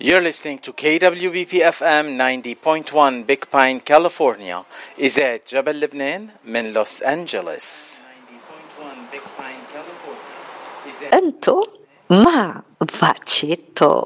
You're listening to KWBP FM 90.1 Big Pine, California. إذاعة جبل لبنان من لوس أنجلوس. أنتو مع فاتشيتو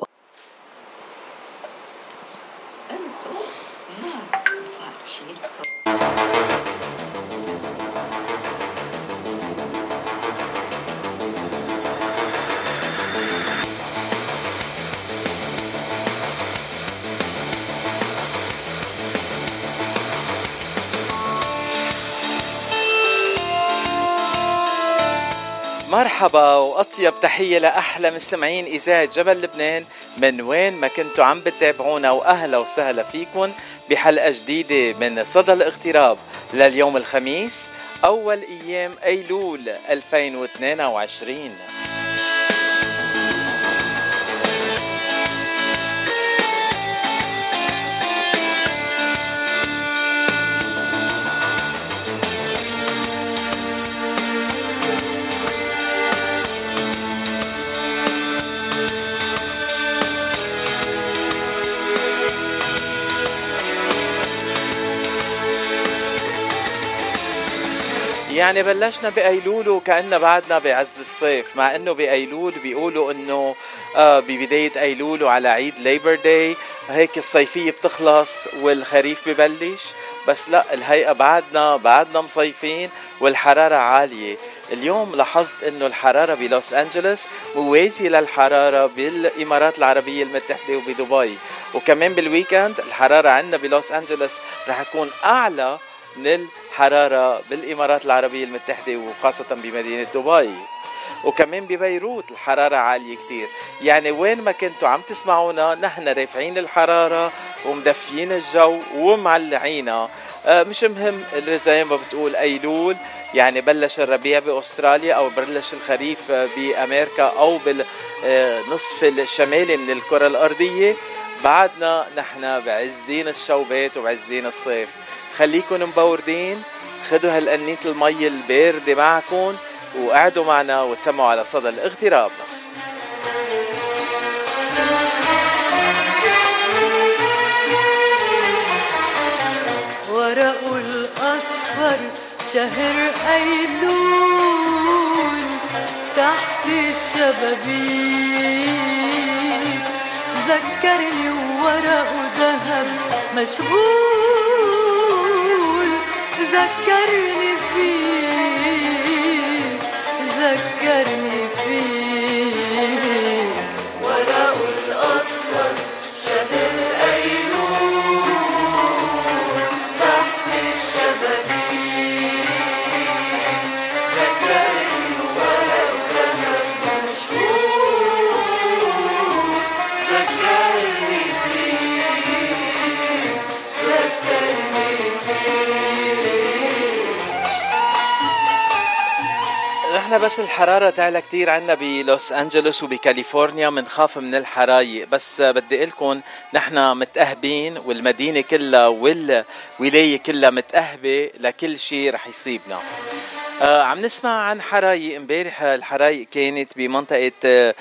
مرحبا وأطيب تحية لأحلى مستمعين إذاعة جبل لبنان. من وين ما كنتوا عم بتابعونا وأهلا وسهلا فيكم بحلقة جديدة من صدى الاغتراب. لليوم الخميس أول أيام أيلول 2022 يعني بلشنا بأيلول وكأننا بعدنا بعز الصيف مع إنه بأيلول بيقولوا إنه آه ببداية أيلول وعلى عيد Labor Day هيك الصيفية بتخلص والخريف ببلش بس لا الهيئة بعدنا بعدنا مصيفين والحرارة عالية. اليوم لاحظت إنه الحرارة بلوس انجلوس موازية للحرارة بالإمارات العربية المتحدة وبدبي. وكمان بال weekend الحرارة عندنا بلوس انجلوس رح تكون أعلى من الحرارة بالإمارات العربية المتحدة وخاصة بمدينة دبي. وكمان ببيروت الحرارة عالية كتير. يعني وين ما كنتوا عم تسمعونا نحن رافعين الحرارة ومدفيين الجو ومعلعينا آه مش مهم زي ما بتقول أيلول. يعني بلش الربيع بأستراليا أو بلش الخريف بأمريكا أو بالنصف الشمالي من الكرة الأرضية. بعدنا نحن بعز دين الشوبات وبعز دين الصيف. خليكن مبوردين خدوا هالقنية المي الباردة معكم وقعدوا معنا وتسمعوا على صدى الاغتراب. ورق الأصفر شهر أيلول تحت الشبابيك. ذكرني ورق ذهب مشغول. ذكرني فيك ذكرني إحنا بس الحرارة تعلى كتير عنا بلوس أنجلوس وبكاليفورنيا منخاف من الحرايق. بس بدي لكم نحن متأهبين والمدينة كلها والولاية كلها متأهبة لكل شيء رح يصيبنا. آه عم نسمع عن حرايق. امبارح الحرايق كانت بمنطقة آه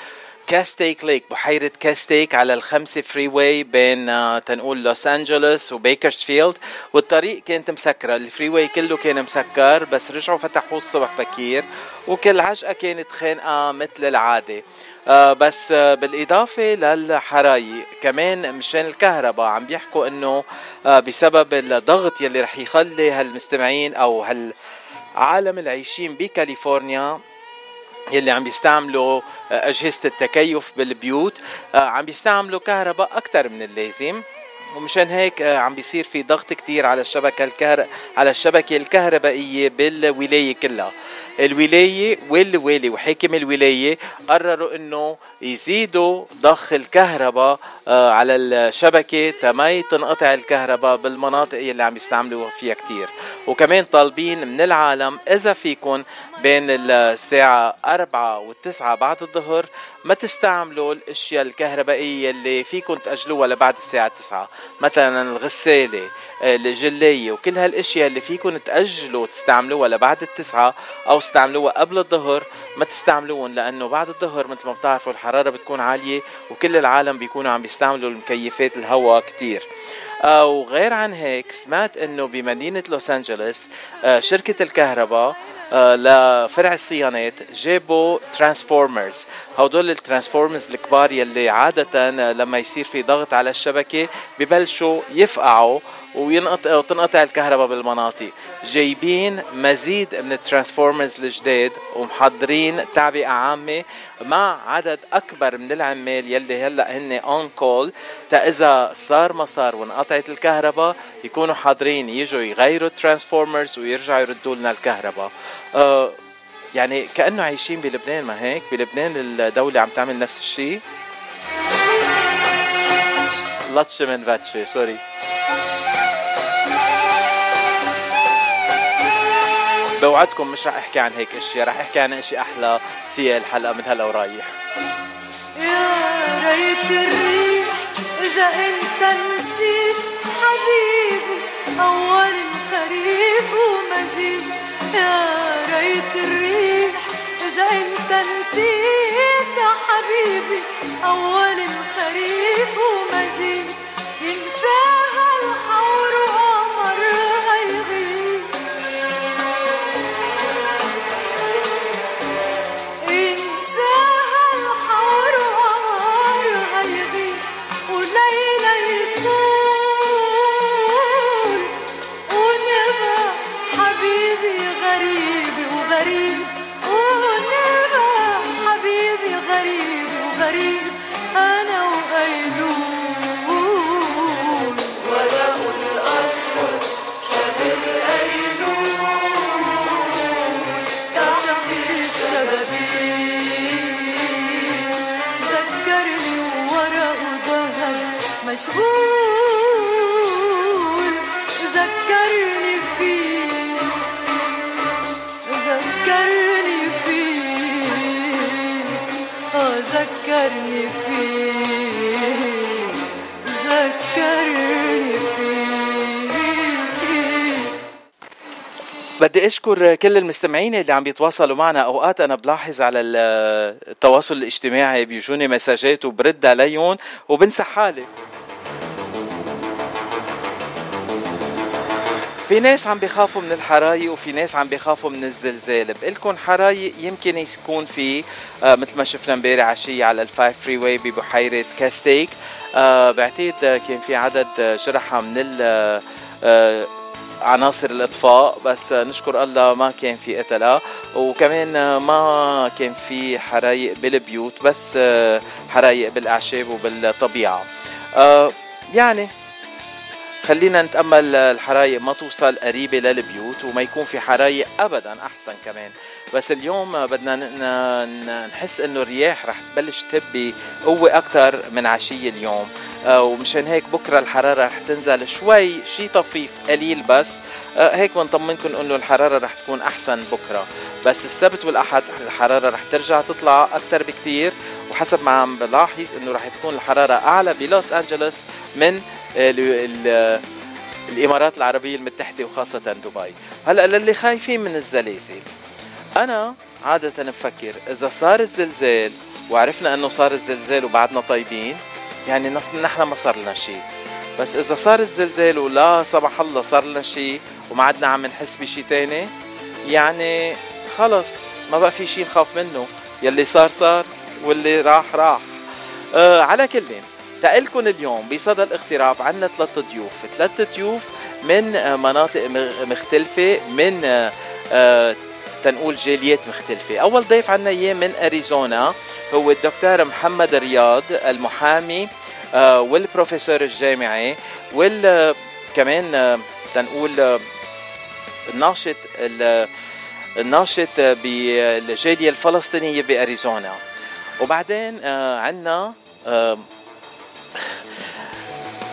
كاستيك Lake بحيرة كاستيك على الخمسة freeway بين آه تنقول لوس أنجلوس وبيكرسفيلد والطريق كانت مسكرة. ال freeway كله كان مسكر بس رجعوا فتحوه الصبح بكير. وكل عجقة كانت خانقة مثل العادة. آه بس آه بالإضافة للحرايق كمان مشان الكهرباء عم بيحكوا آه بسبب الضغط يلي رح يخلي هالمستمعين أو هالعالم العايشين بكاليفورنيا يلي عم بيستعملوا أجهزة التكيف بالبيوت. عم بيستعملوا كهرباء أكثر من اللازم. ومشان هيك عم بيصير في ضغط كتير على الشبكة الكهر... على الشبكة الكهربائية بالولاية كلها. الولاية والوالي وحاكم الولاية قرروا إنه يزيدوا ضخ الكهرباء على الشبكة تما تنقطع الكهرباء بالمناطق اللي عم يستعملوا فيها كتير. وكمان طالبين من العالم إذا فيكن بين الساعة أربعة والتسعة بعد الظهر ما تستعملوا الأشياء الكهربائية اللي فيكم تأجلوها لبعد الساعة تسعة. مثلا الغسالة الجلية وكل هالأشياء اللي فيكم تأجلوا تستعملوها لبعد التسعة أو استعملوها قبل الظهر ما تستعملوهم لأنه بعد الظهر مثل ما بتعرفوا الحرارة بتكون عالية وكل العالم بيكونوا عم بيستعملوا المكيفات الهواء كتير. وغير عن هيك سمعت إنه بمدينة لوس انجلوس آه، شركة الكهرباء آه، لفرع الصيانات جابوا transformers. هدول ال transformers الكبار يلي عادة لما يصير في ضغط على الشبكة ببلشوا يفقعوا وينقطع وتنقطع الكهرباء بالمناطق. جايبين مزيد من ال transformers الجداد ومحضرين تعبئة عامة مع عدد أكبر من العمال يلي هلأ هن on call تا إذا صار ما صار وانقطعت الكهرباء يكونوا حاضرين يجوا يغيروا ال transformers ويرجعوا يردوا لنا الكهرباء. آه يعني كأنه عايشين بلبنان ما هيك؟ بلبنان الدولة عم تعمل نفس الشيء لاتش من فاتشي سوري بوعدكم مش رح احكي عن هيك اشياء رح احكي عن اشي أحلى سيا الحلقة من هلا ورايح. يا ريت الريح إذا أنت نسيت حبيبي أول الخريف ومجيب. يا ريت الريح إذا أنت نسيت حبيبي أول الخريف ومجيب. ينساها ذكرني فيه ذكرني فيه. بدي أشكر كل المستمعين اللي عم بيتواصلوا معنا. أوقات أنا بلاحظ على ال- التواصل الاجتماعي بيجوني مساجات وبرد عليهم وبنسى حالي. في ناس عم بيخافوا من الحرايق وفي ناس عم بيخافوا من الزلزال. بقلكن حرايق يمكن يكون في آه مثل ما شفنا امبارح عشية على ال five freeway ببحيرة كاستيك. آه بعتقد آه، كان في عدد آه، جرحى من ال آه، عناصر الإطفاء بس آه، نشكر الله ما كان في قتلة. وكمان آه، ما كان في حرايق بالبيوت بس آه، حرايق بالأعشاب وبالطبيعة. آه، يعني خلينا نتأمل الحرايق ما توصل قريبة للبيوت وما يكون في حرايق ابدا أحسن كمان. بس اليوم بدنا نحس إنه الرياح رح تبلش تهب بقوه أكثر من عشية اليوم. آه، ومشان هيك بكرة الحرارة رح تنزل شوي شي طفيف قليل بس. آه، هيك بنطمنكم إنه الحرارة رح تكون أحسن بكرة. بس السبت والأحد الحرارة رح ترجع تطلع أكثر بكتير. وحسب ما عم بلاحظ إنه رح تكون الحرارة أعلى بلوس أنجلوس من الإمارات العربية المتحدة وخاصة دبي. هلا للي خايفين من الزلازل. أنا عادة بفكر إذا صار الزلزال وعرفنا إنه صار الزلزال وبعدنا طيبين يعني نحن ما صار لنا شيء بس إذا صار الزلزال ولا سمح الله صار لنا شيء وما عدنا عم نحس بشيء تاني يعني خلص ما بقى في شيء نخاف منه. يلي صار صار واللي راح راح. آه على كل تقلكن اليوم بصدى الاغتراب عنا ثلاث ضيوف. ثلاث ضيوف من آه، مناطق مختلفة من آه، آه، تنقول جاليات مختلفة. أول ضيف عنا إياه من أريزونا هو الدكتور محمد رياض المحامي والبروفيسور الجامعي وال كمان تنقول الناشط ال- الناشط بالجالية الفلسطينية بأريزونا. وبعدين عنا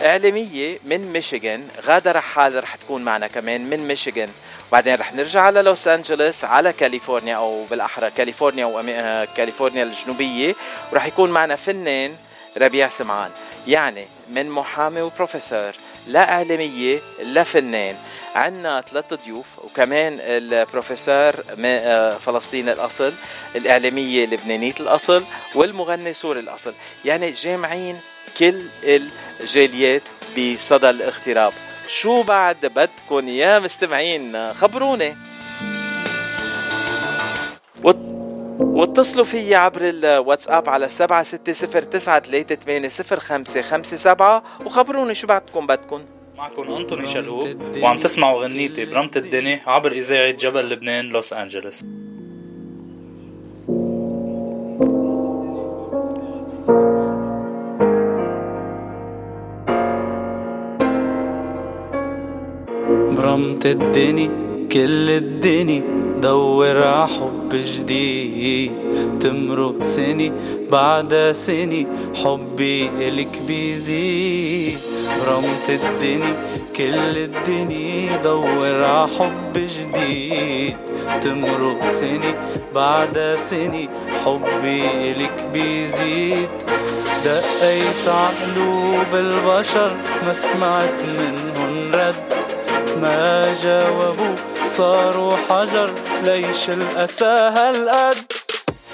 إعلامية من ميشيغان غادة رحال رح تكون معنا كمان من ميشيغان. بعدين رح نرجع على لوس أنجلوس على كاليفورنيا أو بالأحرى كاليفورنيا وكاليفورنيا الجنوبية. ورح يكون معنا فنان ربيع سمعان. يعني من محامي وبروفيسور لإعلامية لفنان عندنا ثلاث ضيوف وكمان البروفيسور آه، فلسطيني الأصل الإعلامية لبنانية الأصل والمغني سوري الأصل. يعني جامعين كل الجاليات بصدى الاغتراب. شو بعد بدكم يا مستمعين؟ خبروني واتصلوا فيي عبر الواتساب على سبعة ستة صفر تسعة ثلاثة ثمانية صفر خمسة خمسة سبعة. وخبروني شو بعدكم بدكم معكم أنطوني شلهوب وعم تسمعوا غنيتي برمت الدنيا عبر إذاعة جبل لبنان لوس أنجلوس. برمت الدني كل الدني دور ع حب جديد. تمرق سني بعد سني حبي إلك بيزيد. برمت الدني كل الدني دور ع حب جديد. تمرق سني بعد سني حبي إلك بيزيد. دقيت عقلوب البشر ما سمعت منهن رد. ما جاوبوا صاروا حجر. ليش الأسى هالقد؟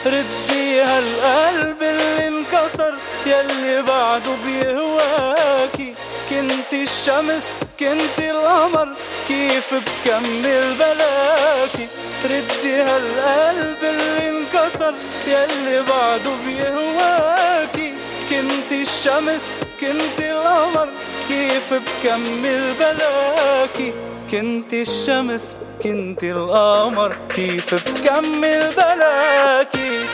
ردي هالقلب اللي انكسر يلي بعده بيهواكي. كنت الشمس كنت القمر كيف بكمل بلاكي؟ ردي هالقلب اللي انكسر يلي بعده بيهواكي. كنت الشمس كنت القمر كيف بكمل بلاكي كنت الشمس كنت القمر كيف بكمل بلاكي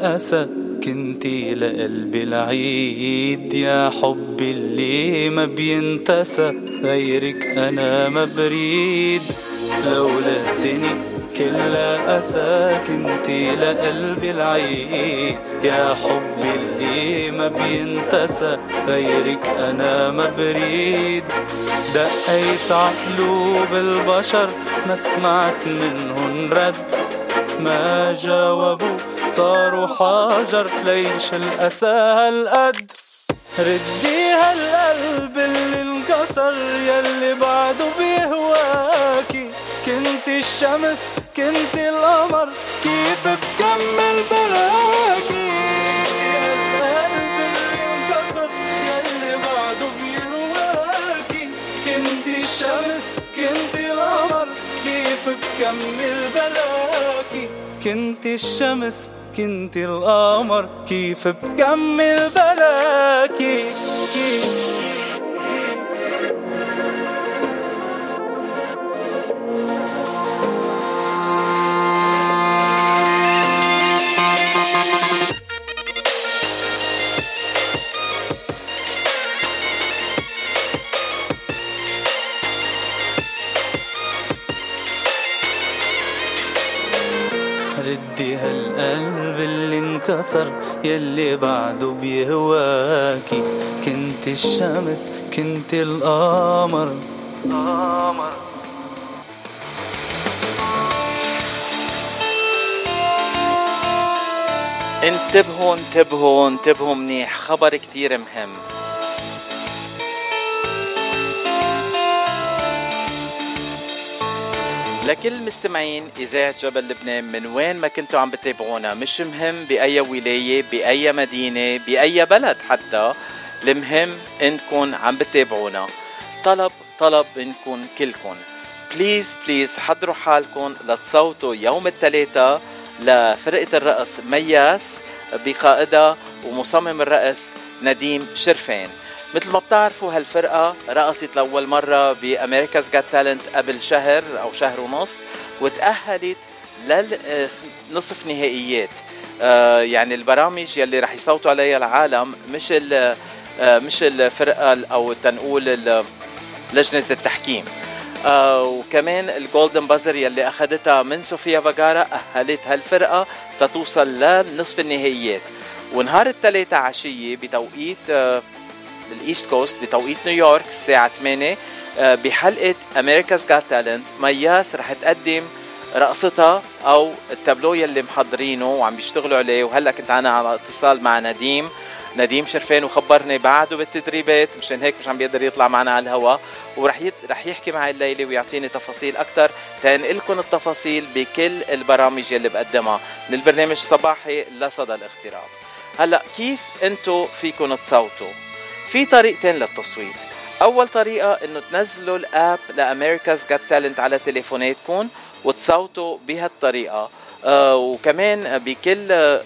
أسى كنتي لقلبي العيد. يا حبي اللي ما بينتسى غيرك أنا ما بريد. لولا الدني كلها أسى كنتي لقلبي العيد. يا حبي اللي ما بينتسى غيرك أنا ما بريد. دقيت عقلوب البشر ما سمعت منهن رد. ما جاوبوا صاروا حجر ليش الأسى هالقد؟ ردي هالقلب اللي انكسر يلي بعده بيهواكي. كنت الشمس كنت القمر كيف بكمل كنت الشمس كنت القمر كيف بكمل بلاكي كنت الشمس كنت القمر كيف بكمل بلاكي. انكسر يلي بعده بيهواكي. كنت الشمس كنت القمر. قمر. انتبهوا انتبهوا انتبهوا منيح. خبر كتير مهم. لكل المستمعين إذاعة جبل لبنان من وين ما كنتوا عم بتابعونا مش مهم بأي ولاية بأي مدينة بأي بلد حتى المهم انكم عم بتابعونا طلب طلب انكم كلكم please please حضروا حالكم لتصوتوا يوم الثلاثاء لفرقة الرقص مياس بقائدها ومصمم الرقص نديم شرفين. مثل ما بتعرفوا هالفرقة رقصت لأول مرة ب America's Got Talent قبل شهر أو شهر ونص وتأهلت للنصف نهائيات. آه يعني البرامج يلي رح يصوتوا عليها العالم مش آه، مش الفرقة أو تنقول لجنة التحكيم. آه وكمان ال golden buzzer يلي أخذتها من صوفيا فاجارا أهلت هالفرقة تتوصل لنصف النهائيات. ونهار الثلاثاء عشيه بتوقيت آه ال East Coast بتوقيت نيويورك الساعة 8 آه بحلقة America's Got Talent مياس رح تقدم رقصتها أو التابلو يلي محضرينه وعم بيشتغلوا عليه. وهلأ كنت أنا على اتصال مع نديم نديم شرفان وخبرني بعده بالتدريبات. مشان هيك مش عم بيقدر يطلع معنا على الهواء ورح يت... رح يحكي معي الليلة ويعطيني تفاصيل أكثر تنقل لكم التفاصيل بكل البرامج يلي بقدمها. من البرنامج الصباحي لصدى الاغتراب. هلأ كيف أنتم فيكم تصوتوا؟ في طريقتين للتصويت. أول طريقة إنه تنزلوا ال app ل America's Got Talent على تليفوناتكم وتصوتوا بهالطريقة. آه وكمان بكل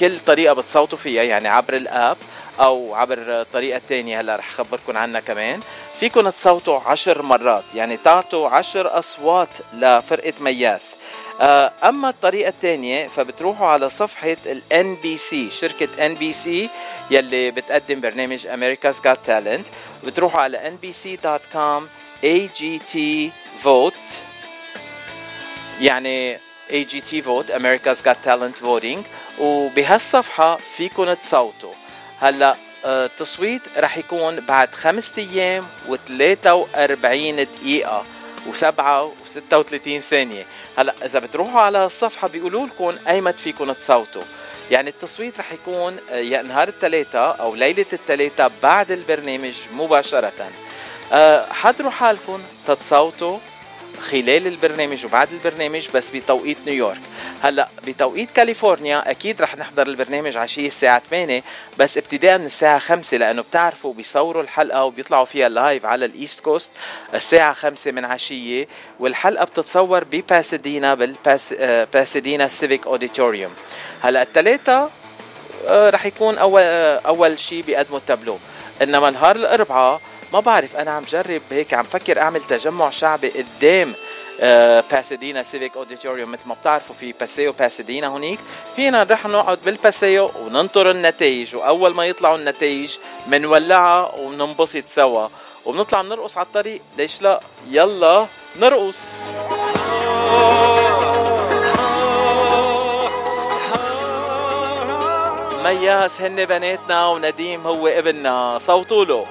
كل طريقة بتصوتوا فيها يعني عبر ال app. أو عبر الطريقة الثانية هلا رح خبركم عنها كمان. فيكم تصوتوا عشر مرات يعني تعطوا عشر أصوات لفرقة مياس. آه، أما الطريقة الثانية فبتروحوا على صفحة ال NBC شركة NBC يلي بتقدم برنامج America's Got Talent. بتروحوا على nbc.com AGT vote. يعني AGT vote America's Got Talent voting. وبهالصفحة فيكن تصوتوا. هلا آه، التصويت رح يكون بعد خمسة أيام و43 دقيقة وسبعة وستة وثلاثين ثانية. هلا إذا بتروحوا على الصفحة بيقولوا لكم أيمت فيكم تصوتوا. يعني التصويت رح يكون آه، يا نهار الثلاثاء أو ليلة الثلاثاء بعد البرنامج مباشرة. آه، حضروا حالكم تتصوتوا. خلال البرنامج وبعد البرنامج بس بتوقيت نيويورك. هلأ بتوقيت كاليفورنيا أكيد رح نحضر البرنامج عشية الساعة 8 بس ابتداء من الساعة 5 لأنه بتعرفوا بيصوروا الحلقة وبيطلعوا فيها live على ال East Coast الساعة 5 من عشية والحلقة بتتصور بباسدينا بال Pasadena Civic Auditorium. هلأ الثلاثة آه، رح يكون اول آه، أول شيء بيقدموا التابلو. إنما نهار الأربعاء ما بعرف أنا عم جرب هيك عم فكر أعمل تجمع شعبي قدام باسادينا Civic Auditorium مثل ما بتعرفوا في Paseo باسادينا هونيك فينا نروح نقعد بال Paseo وننطر النتائج وأول ما يطلعوا النتائج بنولعها وبننبسط سوا. وبنطلع نرقص على الطريق. ليش لا؟ يلا نرقص. مياس هن بناتنا ونديم هو ابننا. صوتوا له.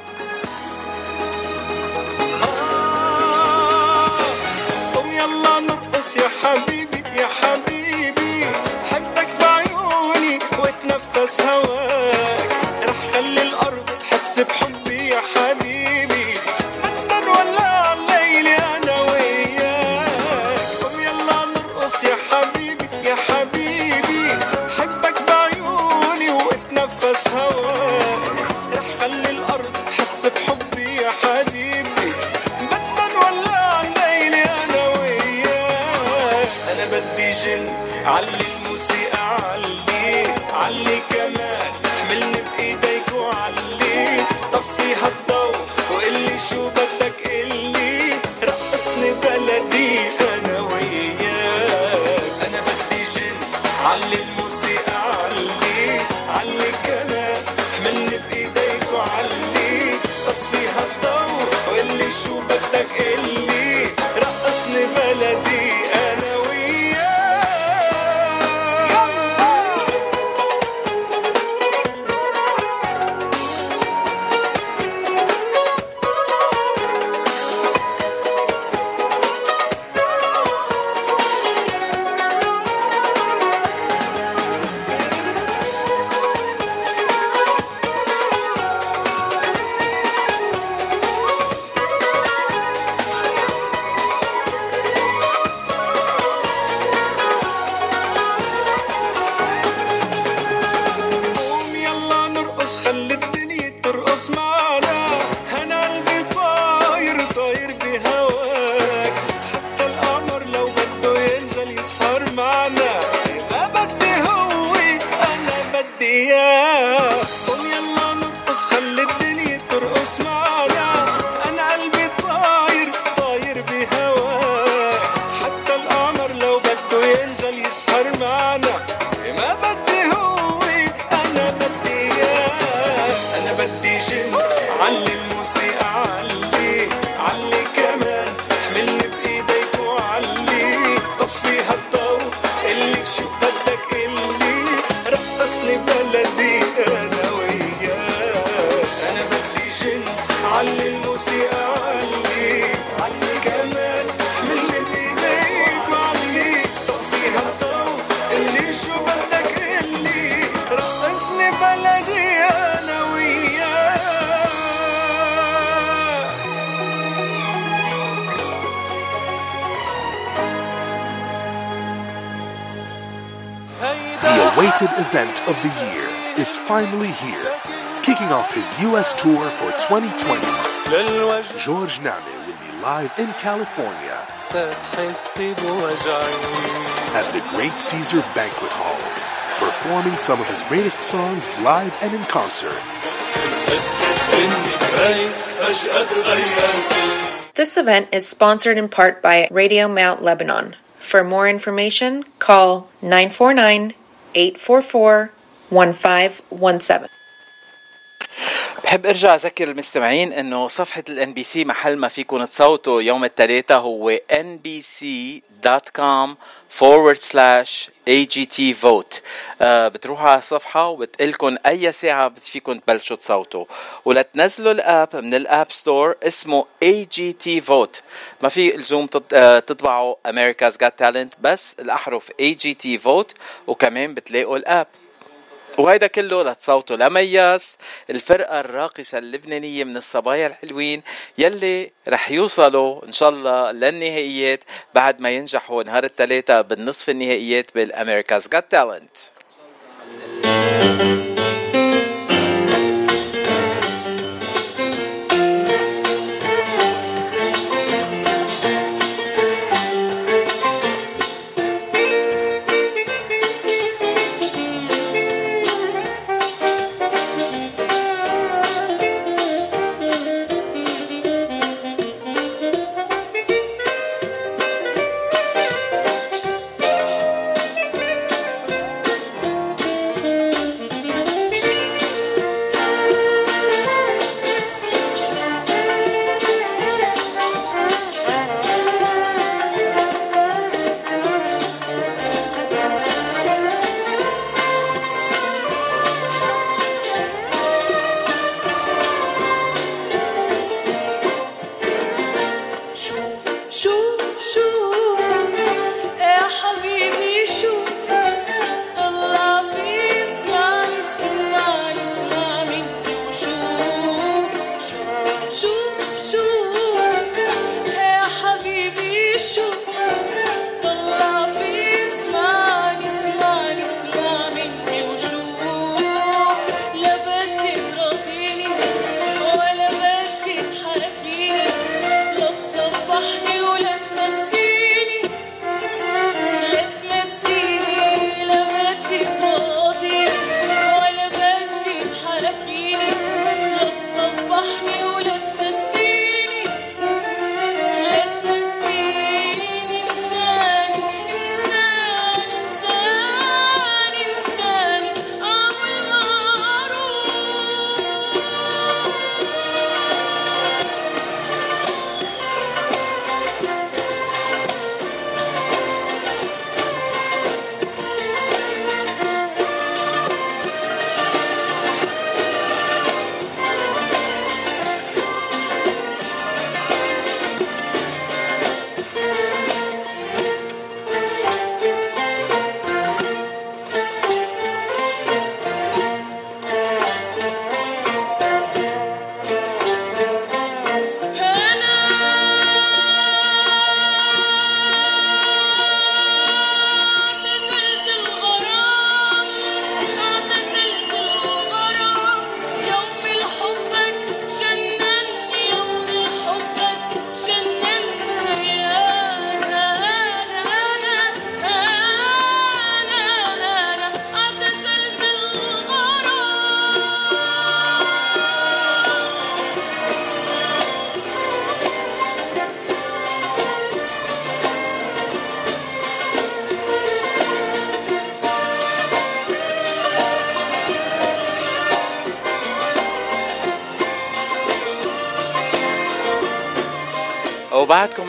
يا حبيبي يا حبيبي حبك بعيوني واتنفس هواك. George Name will be live in California at the Great Caesar Banquet Hall, performing some of his greatest songs live and in concert. This event is sponsored in part by Radio Mount Lebanon. For more information, call 949 844 1517. بحب أرجع أذكر المستمعين إنه صفحة ال NBC محل ما فيكم تصوتوا يوم الثلاثاء هو nbc.com forward slash AGT vote. آه بتروحوا على الصفحة وبتقلكن أي ساعة فيكم تبلشوا تصوتوا. ولتنزلوا ال app من ال App Store اسمه AGT vote. ما في لزوم آه، تطبعوا America's Got Talent بس الأحرف AGT vote وكمان بتلاقوا ال app. وهيدا كله لتصوتوا لمياس الفرقة الراقصة اللبنانية من الصبايا الحلوين يلي رح يوصلوا إن شاء الله للنهائيات بعد ما ينجحوا نهار الثلاثاء بالنصف النهائيات بالأمريكا's Got Talent.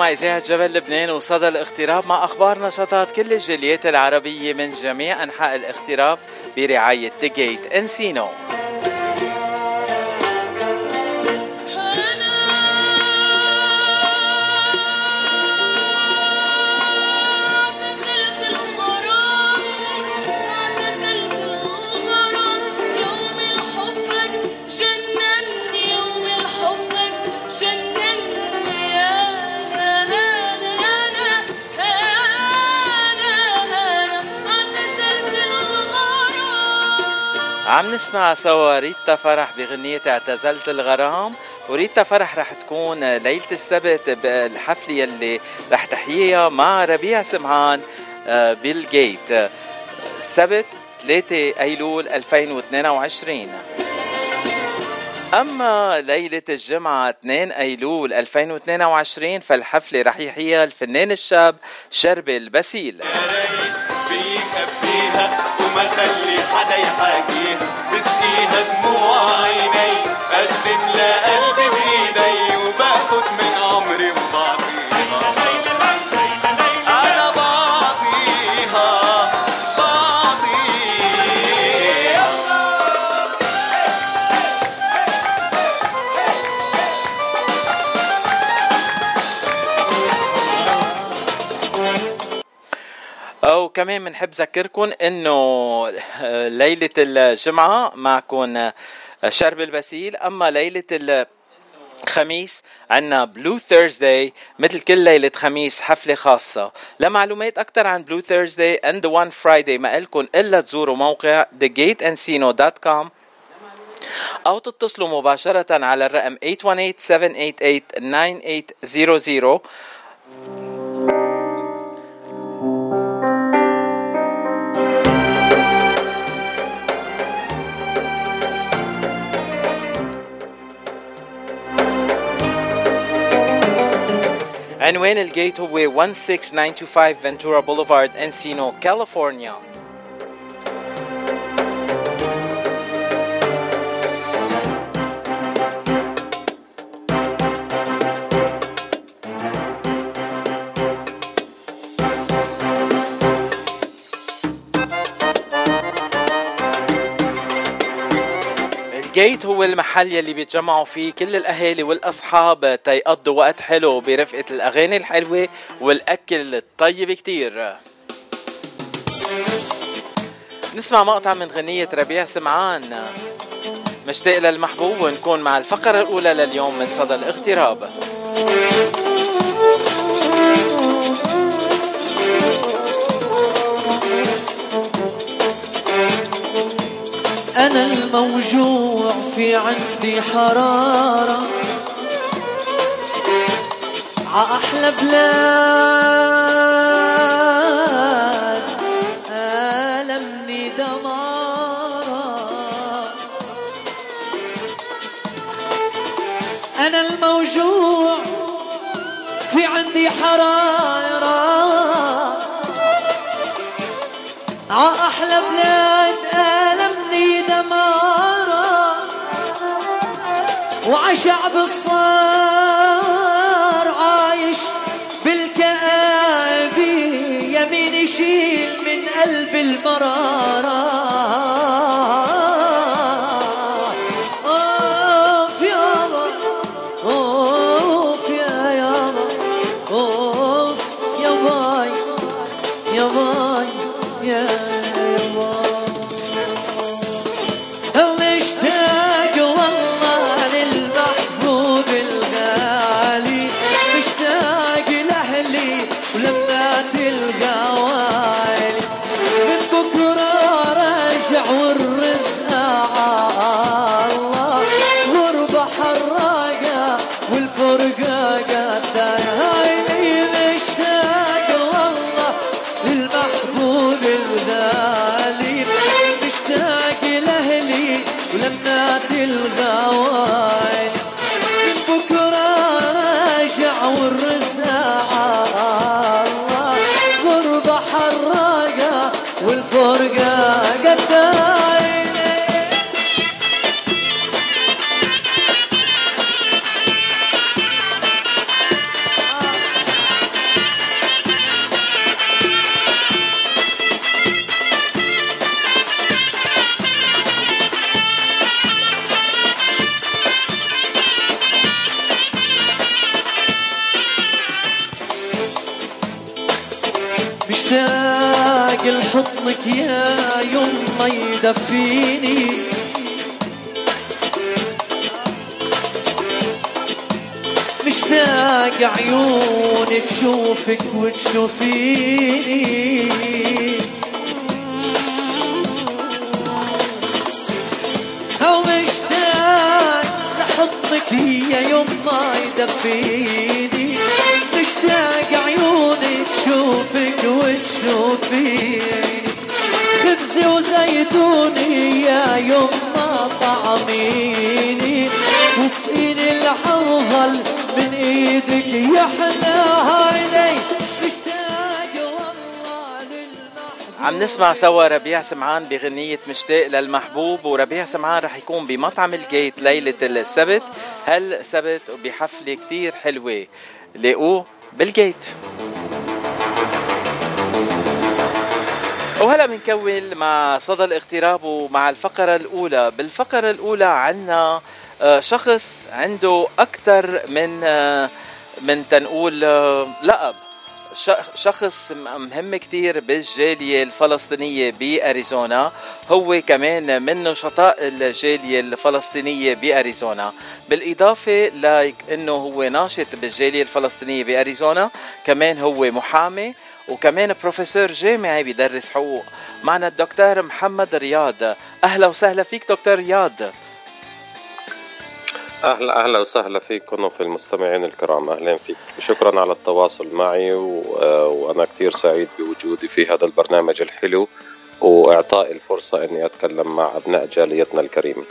مع إذاعة جبل لبنان وصدى الاغتراب مع أخبار نشاطات كل الجاليات العربية من جميع أنحاء الاغتراب برعاية تيجيت انسينو عم نسمع سوا ريتا فرح بغنية اعتزلت الغرام وريتا فرح رح تكون ليلة السبت بالحفلة يلي رح تحييها مع ربيع سمعان آه، بالجيت آه، السبت 3 أيلول 2022 أما ليلة الجمعة 2 أيلول 2022 فالحفلة رح يحييها الفنان الشاب بيخبيها وما خلي حدا يحاكيها بسقيها دموع عيني قدم لقلبي أو كمان بنحب ذكركم إنه ليلة الجمعة معكم شرب البسيل. أما ليلة الخميس عنا بلو ثيرزداي مثل كل ليلة خميس حفلة خاصة. لمعلومات أكثر عن بلو ثيرزداي the one Friday ما إلكن إلا تزوروا موقع thegateandcino.com أو تتصلوا مباشرة على الرقم 818-788-9800 عنوان ال Gate هو 16925 فنتورا بوليفارد انسينو كاليفورنيا الجيت هو المحل يلي بيتجمعوا فيه كل الأهالي والأصحاب تيقضوا وقت حلو برفقة الأغاني الحلوة والأكل الطيب كتير. نسمع مقطع من غنية ربيع سمعان. مشتاق للمحبوب ونكون مع الفقرة الأولى لليوم من صدى الاغتراب. أنا الموجوع في عندي حرارة. ع أحلى بلاد ألمني دمارة أنا الموجوع في عندي حرارة. ع أحلى بلاد وعشعب الصار عايش بالكآبة يمين يشيل من قلب المرارة لك يا يما يدفيني. مشتاق عيوني تشوفك وتشوفيني. يا يما لحضنك يدفيني. مشتاق عيوني تشوفك وتشوفيني. خبزي وزيتوني يا يوم ما طعميني. وسقيني الحوهل من إيدك يا حلاها الي عم نسمع سوا ربيع سمعان بغنية مشتاق للمحبوب وربيع سمعان رح يكون بمطعم الجيت ليلة السبت. هالسبت بحفلة كتير حلوة لاقوه بالجيت. وهلا بنكمل مع صدى الاغتراب ومع الفقرة الأولى. بالفقرة الأولى عنا آه، شخص عنده أكثر من آه، من تنقول آه، لقب. شخص مهم كتير بالجالية الفلسطينية بأريزونا. هو كمان من نشطاء الجالية الفلسطينية بأريزونا. بالإضافة لأنه هو ناشط بالجالية الفلسطينية بأريزونا كمان هو محامي. وكمان بروفيسور جامعي بيدرس حقوق. معنا الدكتور محمد رياض. أهلا وسهلا فيك دكتور رياض. أهلا أهلا وسهلا فيكم وفي المستمعين الكرام. أهلا فيك. شكرا على التواصل معي و... وأنا كثير سعيد بوجودي في هذا البرنامج الحلو وإعطائي الفرصة إني أتكلم مع أبناء جاليتنا الكريمه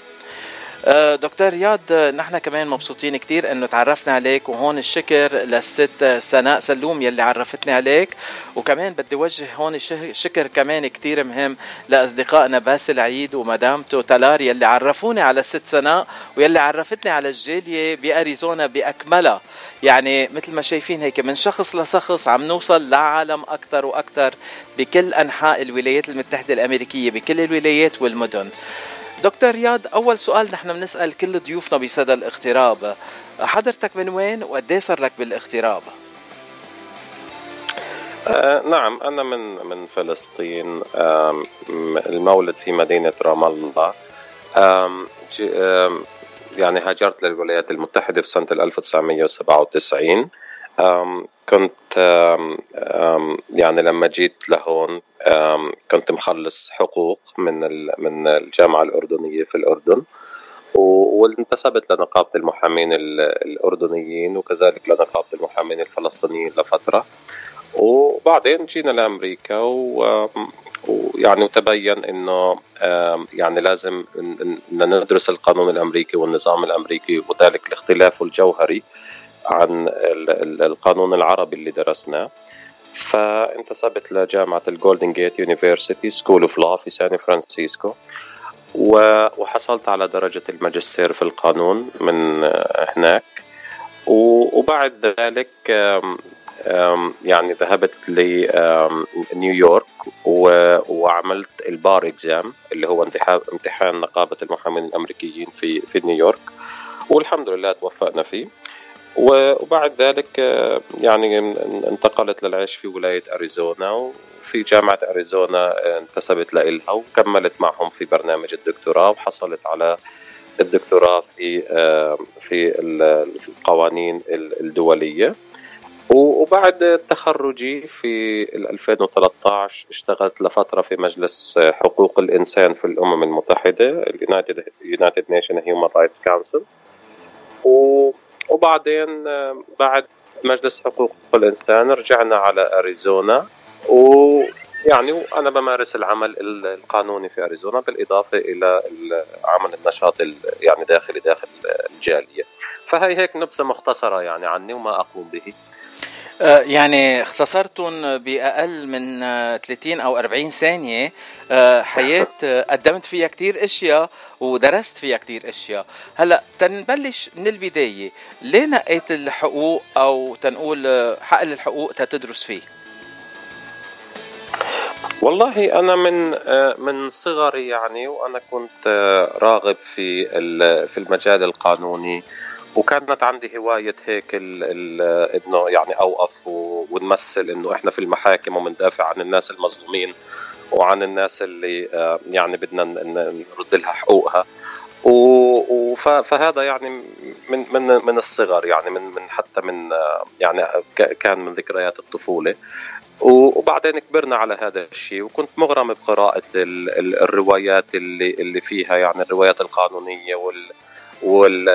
دكتور رياض نحن كمان مبسوطين كتير إنه تعرفنا عليك وهون الشكر للست سناء سلوم يلي عرفتني عليك. وكمان بدي وجه هون شكر كمان كتير مهم لأصدقائنا باسل عيد ومدامته تلار يلي عرفوني على الست سناء ويلي عرفتني على الجالية بأريزونا باكملها يعني مثل ما شايفين هيك من شخص لشخص عم نوصل لعالم أكثر وأكثر بكل أنحاء الولايات المتحدة الأمريكية بكل الولايات والمدن. دكتور رياض أول سؤال نحن بنسأل كل ضيوفنا بصدى الاغتراب. حضرتك من وين وقد إيه صار لك بالاغتراب؟ آه نعم أنا من من فلسطين. م- المولد في مدينة رام الله. آم، يعني هاجرت للولايات المتحدة في سنة 1997 آم، كنت يعني لما جيت لهون كنت مخلص حقوق من من الجامعة الأردنية في الأردن و- وانتسبت لنقابة المحامين ال- الأردنيين وكذلك لنقابة المحامين الفلسطينيين لفترة. وبعدين جينا لأمريكا ويعني وتبين إنه يعني لازم ندرس القانون الأمريكي والنظام الأمريكي وذلك الاختلاف الجوهري. عن ال- ال- القانون العربي اللي درسناه. فانتسبت لجامعة ال Golden Gate University School of Law في سان فرانسيسكو وحصلت على درجة الماجستير في القانون من هناك. وبعد ذلك يعني ذهبت لنيويورك وعملت ال bar exam اللي هو امتحان نقابة المحامين الأمريكيين في في نيويورك والحمد لله توفقنا فيه. وبعد ذلك آه، يعني انتقلت للعيش في ولاية أريزونا وفي جامعة أريزونا آه، انتسبت لإلها وكملت معهم في برنامج الدكتوراه وحصلت على الدكتوراه في آه، في ال- في القوانين ال- الدولية. وبعد تخرجي في ال 2013 اشتغلت لفترة في مجلس حقوق الإنسان في الأمم المتحدة ال United United Nation Human Rights Council. وبعدين آه، بعد مجلس حقوق الإنسان رجعنا على أريزونا ويعني وأنا بمارس العمل ال- القانوني في أريزونا بالإضافة إلى عمل النشاط ال- يعني داخلي داخل الجالية. فهي هيك نبذة مختصرة يعني عني وما أقوم به. يعني اختصرتم بأقل من آه، 30 أو 40 ثانية. آه، حياة آه، قدمت فيها كتير أشياء ودرست فيها كتير أشياء. هلأ تنبلش من البداية. ليه نقيت الحقوق أو تنقول آه، حقل الحقوق تتدرس فيه؟ والله أنا من آه، من صغري يعني وأنا كنت آه، راغب في في المجال القانوني. وكانت عندي هواية هيك إنه يعني أوقف ونمثل إنه إحنا في المحاكم ومندافع عن الناس المظلومين وعن الناس اللي آه، يعني بدنا نرد لها حقوقها. فهذا يعني من من من الصغر يعني من من حتى من آه، يعني كان من ذكريات الطفولة. وبعدين كبرنا على هذا الشيء وكنت مغرم بقراءة ال- ال- الروايات اللي اللي فيها يعني الروايات القانونية وال وال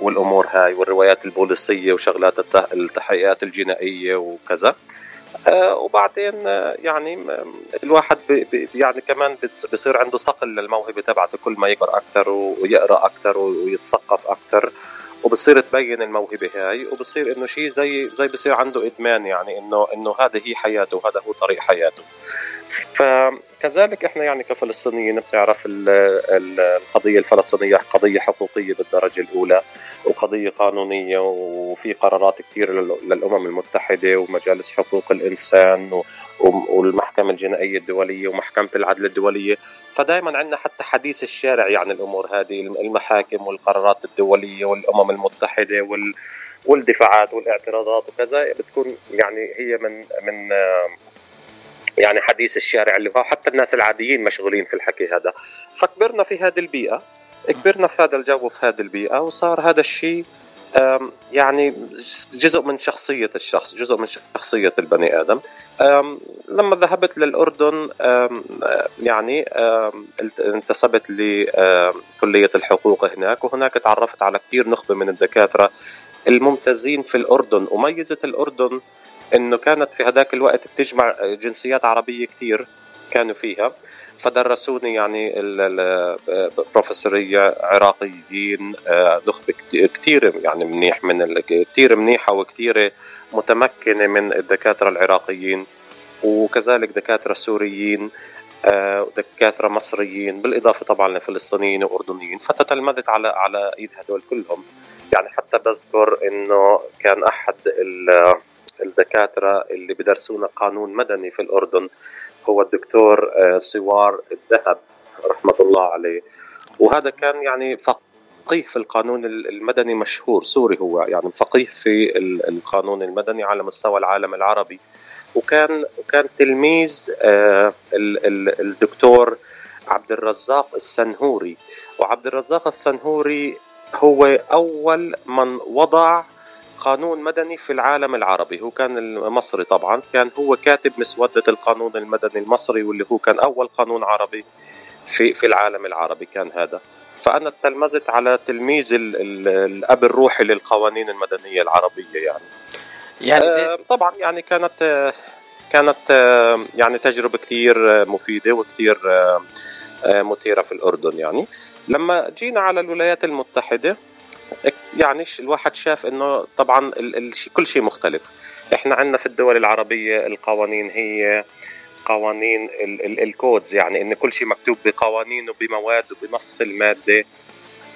والأمور هاي والروايات البوليسية وشغلات الت- التحقيقات الجنائية وكذا. آه، وبعدين آه، يعني الواحد بي بي- يعني كمان بصير عنده صقل للموهبة تبعته كل ما يقرا أكثر ويقرأ أكثر ويتثقف أكثر وبصير تبين الموهبة هاي وبصير إنه شيء زي زي بصير عنده إدمان يعني انه إنه هذا هي حياته وهذا هو طريق حياته. فكذلك إحنا يعني كفلسطينيين بتعرف ال- ال- القضية الفلسطينية قضية حقوقية بالدرجة الأولى وقضية قانونية وفي قرارات كثير لل- للأمم المتحدة ومجالس حقوق الإنسان والمحكمة الجنائية الدولية ومحكمة العدل الدولية. فدائما عندنا حتى حديث الشارع يعني الأمور هذه المحاكم والقرارات الدولية والأمم المتحدة وال والدفاعات والاعتراضات وكذا بتكون يعني هي من من يعني حديث الشارع اللي هو حتى الناس العاديين مشغولين في الحكي هذا. فكبرنا في هذه البيئة. كبرنا في هذا الجو في هذه البيئة وصار هذا الشيء يعني جزء من شخصية الشخص جزء من شخصية البني آدم. لما ذهبت للأردن يعني انتسبت لكلية الحقوق هناك وهناك تعرفت على كثير نخبة من الدكاترة الممتازين في الأردن. وميزة الأردن إنه كانت في هذاك الوقت بتجمع جنسيات عربية كثير كانوا فيها فدرسوني يعني ال- ال- بروفيسورية عراقيين آه، نخبة كثير يعني منيح من كثير منيحة وكثير متمكنة من الدكاترة العراقيين وكذلك دكاترة سوريين آه، ودكاترة مصريين بالإضافة طبعا لفلسطينيين وأردنيين فتتلمذت على على إيد هدول كلهم. يعني حتى بذكر إنه كان أحد ال- الدكاترة اللي بدرسونا قانون مدني في الأردن هو الدكتور آه، سوار الذهب رحمة الله عليه. وهذا كان يعني فقيه في القانون المدني مشهور سوري هو يعني فقيه في ال- القانون المدني على مستوى العالم العربي. وكان وكان تلميذ آه، ال- ال- الدكتور عبد الرزاق السنهوري. وعبد الرزاق السنهوري هو أول من وضع قانون مدني في العالم العربي. هو كان المصري طبعا كان هو كاتب مسودة القانون المدني المصري واللي هو كان أول قانون عربي في في العالم العربي كان هذا. فأنا تلمذت على تلميذ ال ال الأب الروحي للقوانين المدنية العربية يعني. يعني آه طبعا يعني كانت آه كانت آه يعني تجربة كثير مفيدة وكثير آه مثيرة في الأردن يعني. لما جينا على الولايات المتحدة يعني الواحد شاف إنه طبعا كل شيء مختلف. إحنا عندنا في الدول العربية القوانين هي قوانين ال ال ال codes يعني إن كل شيء مكتوب بقوانين وبمواد وبنص المادة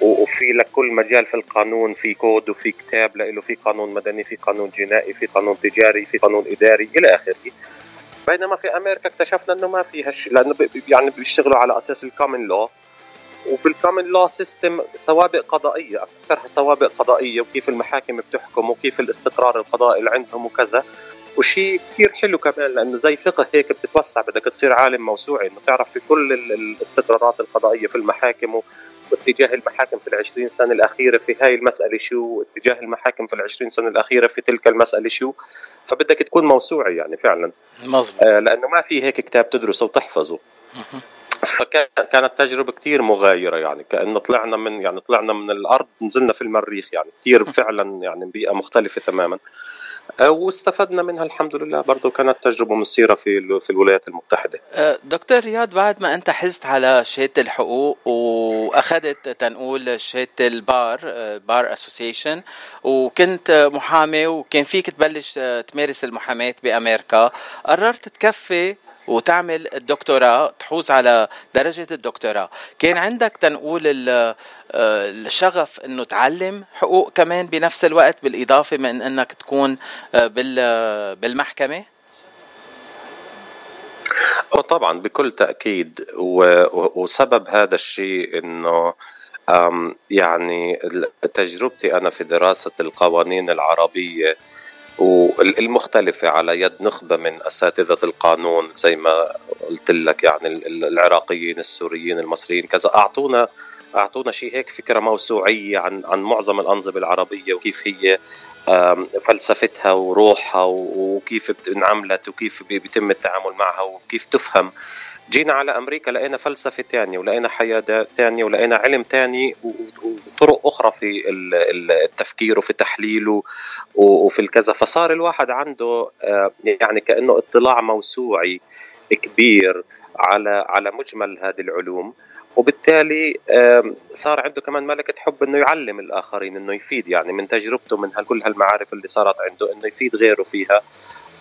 وفي لكل مجال في القانون في كود وفي كتاب له في قانون مدني في قانون جنائي في قانون تجاري في قانون إداري إلى آخره. بينما في أمريكا اكتشفنا إنه ما في هالشيء لأنه يعني بيشتغلوا على أساس ال common law وفي ال common law system سوابق قضائية أكثرها سوابق قضائية وكيف المحاكم بتحكم وكيف الاستقرار القضائي اللي عندهم وكذا. وشيء كثير حلو كمان لأنه زي فقه هيك بتتوسع بدك تصير عالم موسوعي إنه تعرف في كل ال- ال- الاستقرارات القضائية في المحاكم واتجاه المحاكم في العشرين سنة الأخيرة في هاي المسألة شو واتجاه المحاكم في العشرين سنة الأخيرة في تلك المسألة شو. فبدك تكون موسوعي يعني فعلا. مظبوط. آه لأنه ما في هيك كتاب تدرسه وتحفظه. فكانت تجربة كتير مغايرة يعني كأنه طلعنا من يعني طلعنا من الأرض نزلنا في المريخ يعني كتير فعلا يعني بيئة مختلفة تماما. آه، واستفدنا منها الحمد لله. برضو كانت تجربة مثيرة في في الولايات المتحدة. أه، دكتور رياض بعد ما أنت حزت على شهادة الحقوق وأخذت تنقول شهادة البار أه، بار أسوسيشن وكنت محامي وكان فيك تبلش تمارس المحاماة بأمريكا قررت تكفي وتعمل الدكتوراه تحوز على درجة الدكتوراه. كان عندك تنقول أه، الشغف إنه تعلم حقوق كمان بنفس الوقت بالإضافة من إنك تكون أه، بال- بالمحكمة؟ وطبعا بكل تأكيد. وسبب هذا الشيء إنه يعني تجربتي أنا في دراسة القوانين العربية والمختلفة على يد نخبة من أساتذة القانون زي ما قلت لك يعني ال- ال- العراقيين السوريين المصريين كذا. أعطونا أعطونا شيء هيك فكرة موسوعية عن عن معظم الأنظمة العربية وكيف هي فلسفتها وروحها وكيف انعملت وكيف بي- بيتم التعامل معها وكيف تفهم جينا على أمريكا لقينا فلسفة تانية ولقينا حياة تانية ولقينا علم و- وطرق أخرى في ال- ال- التفكير وفي تحليله وفي الكذا. فصار الواحد عنده آه، يعني كأنه اطلاع موسوعي كبير على على مجمل هذه العلوم. وبالتالي صار عنده كمان ملكة حب إنه يعلم الآخرين إنه يفيد يعني من تجربته من كل هالمعارف اللي صارت عنده إنه يفيد غيره فيها.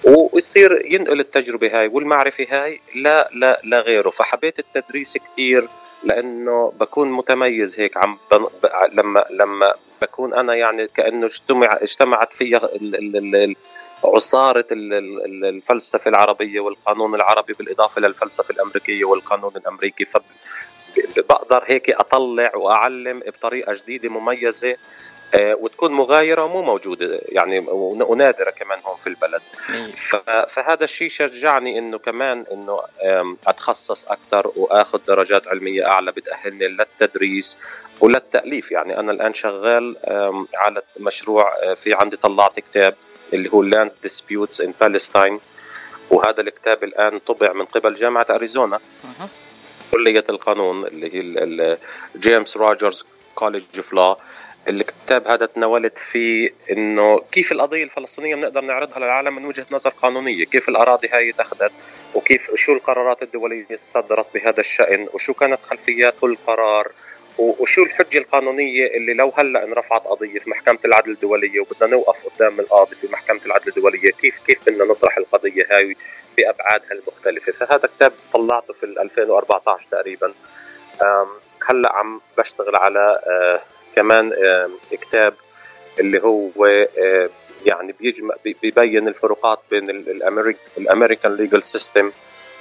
ويصير ينقل التجربة هاي والمعرفة هاي لا لا لا غيره. فحبيت التدريس كثير لأنه بكون متميز هيك عم بن... ب... لما لما بكون أنا يعني كأنه اجتمع اجتمعت فيها ال... ال... ال... عصارة ال- ال- ال- الفلسفة العربية والقانون العربي بالإضافة للفلسفة الأمريكية والقانون الأمريكي. فبقدر هيك أطلع وأعلم بطريقة جديدة مميزة. وتكون مغايرة ومو موجودة يعني ون- ونادرة كمان هون في البلد. فهذا الشيء شجعني إنه كمان إنه أتخصص أكثر وآخذ درجات علمية أعلى بتأهلني للتدريس وللتأليف. يعني أنا الآن شغال على مشروع آه، في عندي طلعت كتاب اللي هو Land Disputes in Palestine. وهذا الكتاب الآن طبع من قبل جامعة أريزونا. كلية القانون اللي هي جيمس روجرز College of Law الكتاب هذا تناولت فيه إنه كيف القضية الفلسطينية بنقدر نعرضها للعالم من وجهة نظر قانونية، كيف الأراضي هاي اتخذت؟ وكيف شو القرارات الدولية اللي صدرت بهذا الشأن؟ وشو كانت خلفيات كل قرار و- وشو الحجة القانونية اللي لو هلأ انرفعت قضية في محكمة العدل الدولية وبدنا نوقف قدام القاضي في محكمة العدل الدولية كيف كيف بدنا نطرح القضية هاي بابعادها المختلفه، فهذا كتاب طلعته في ال 2014 تقريبا. هلأ عم بشتغل على آه، كمان كتاب اللي هو آه، يعني بيجمع بي- بيبين الفروقات بين ال- ال Americ ال American legal system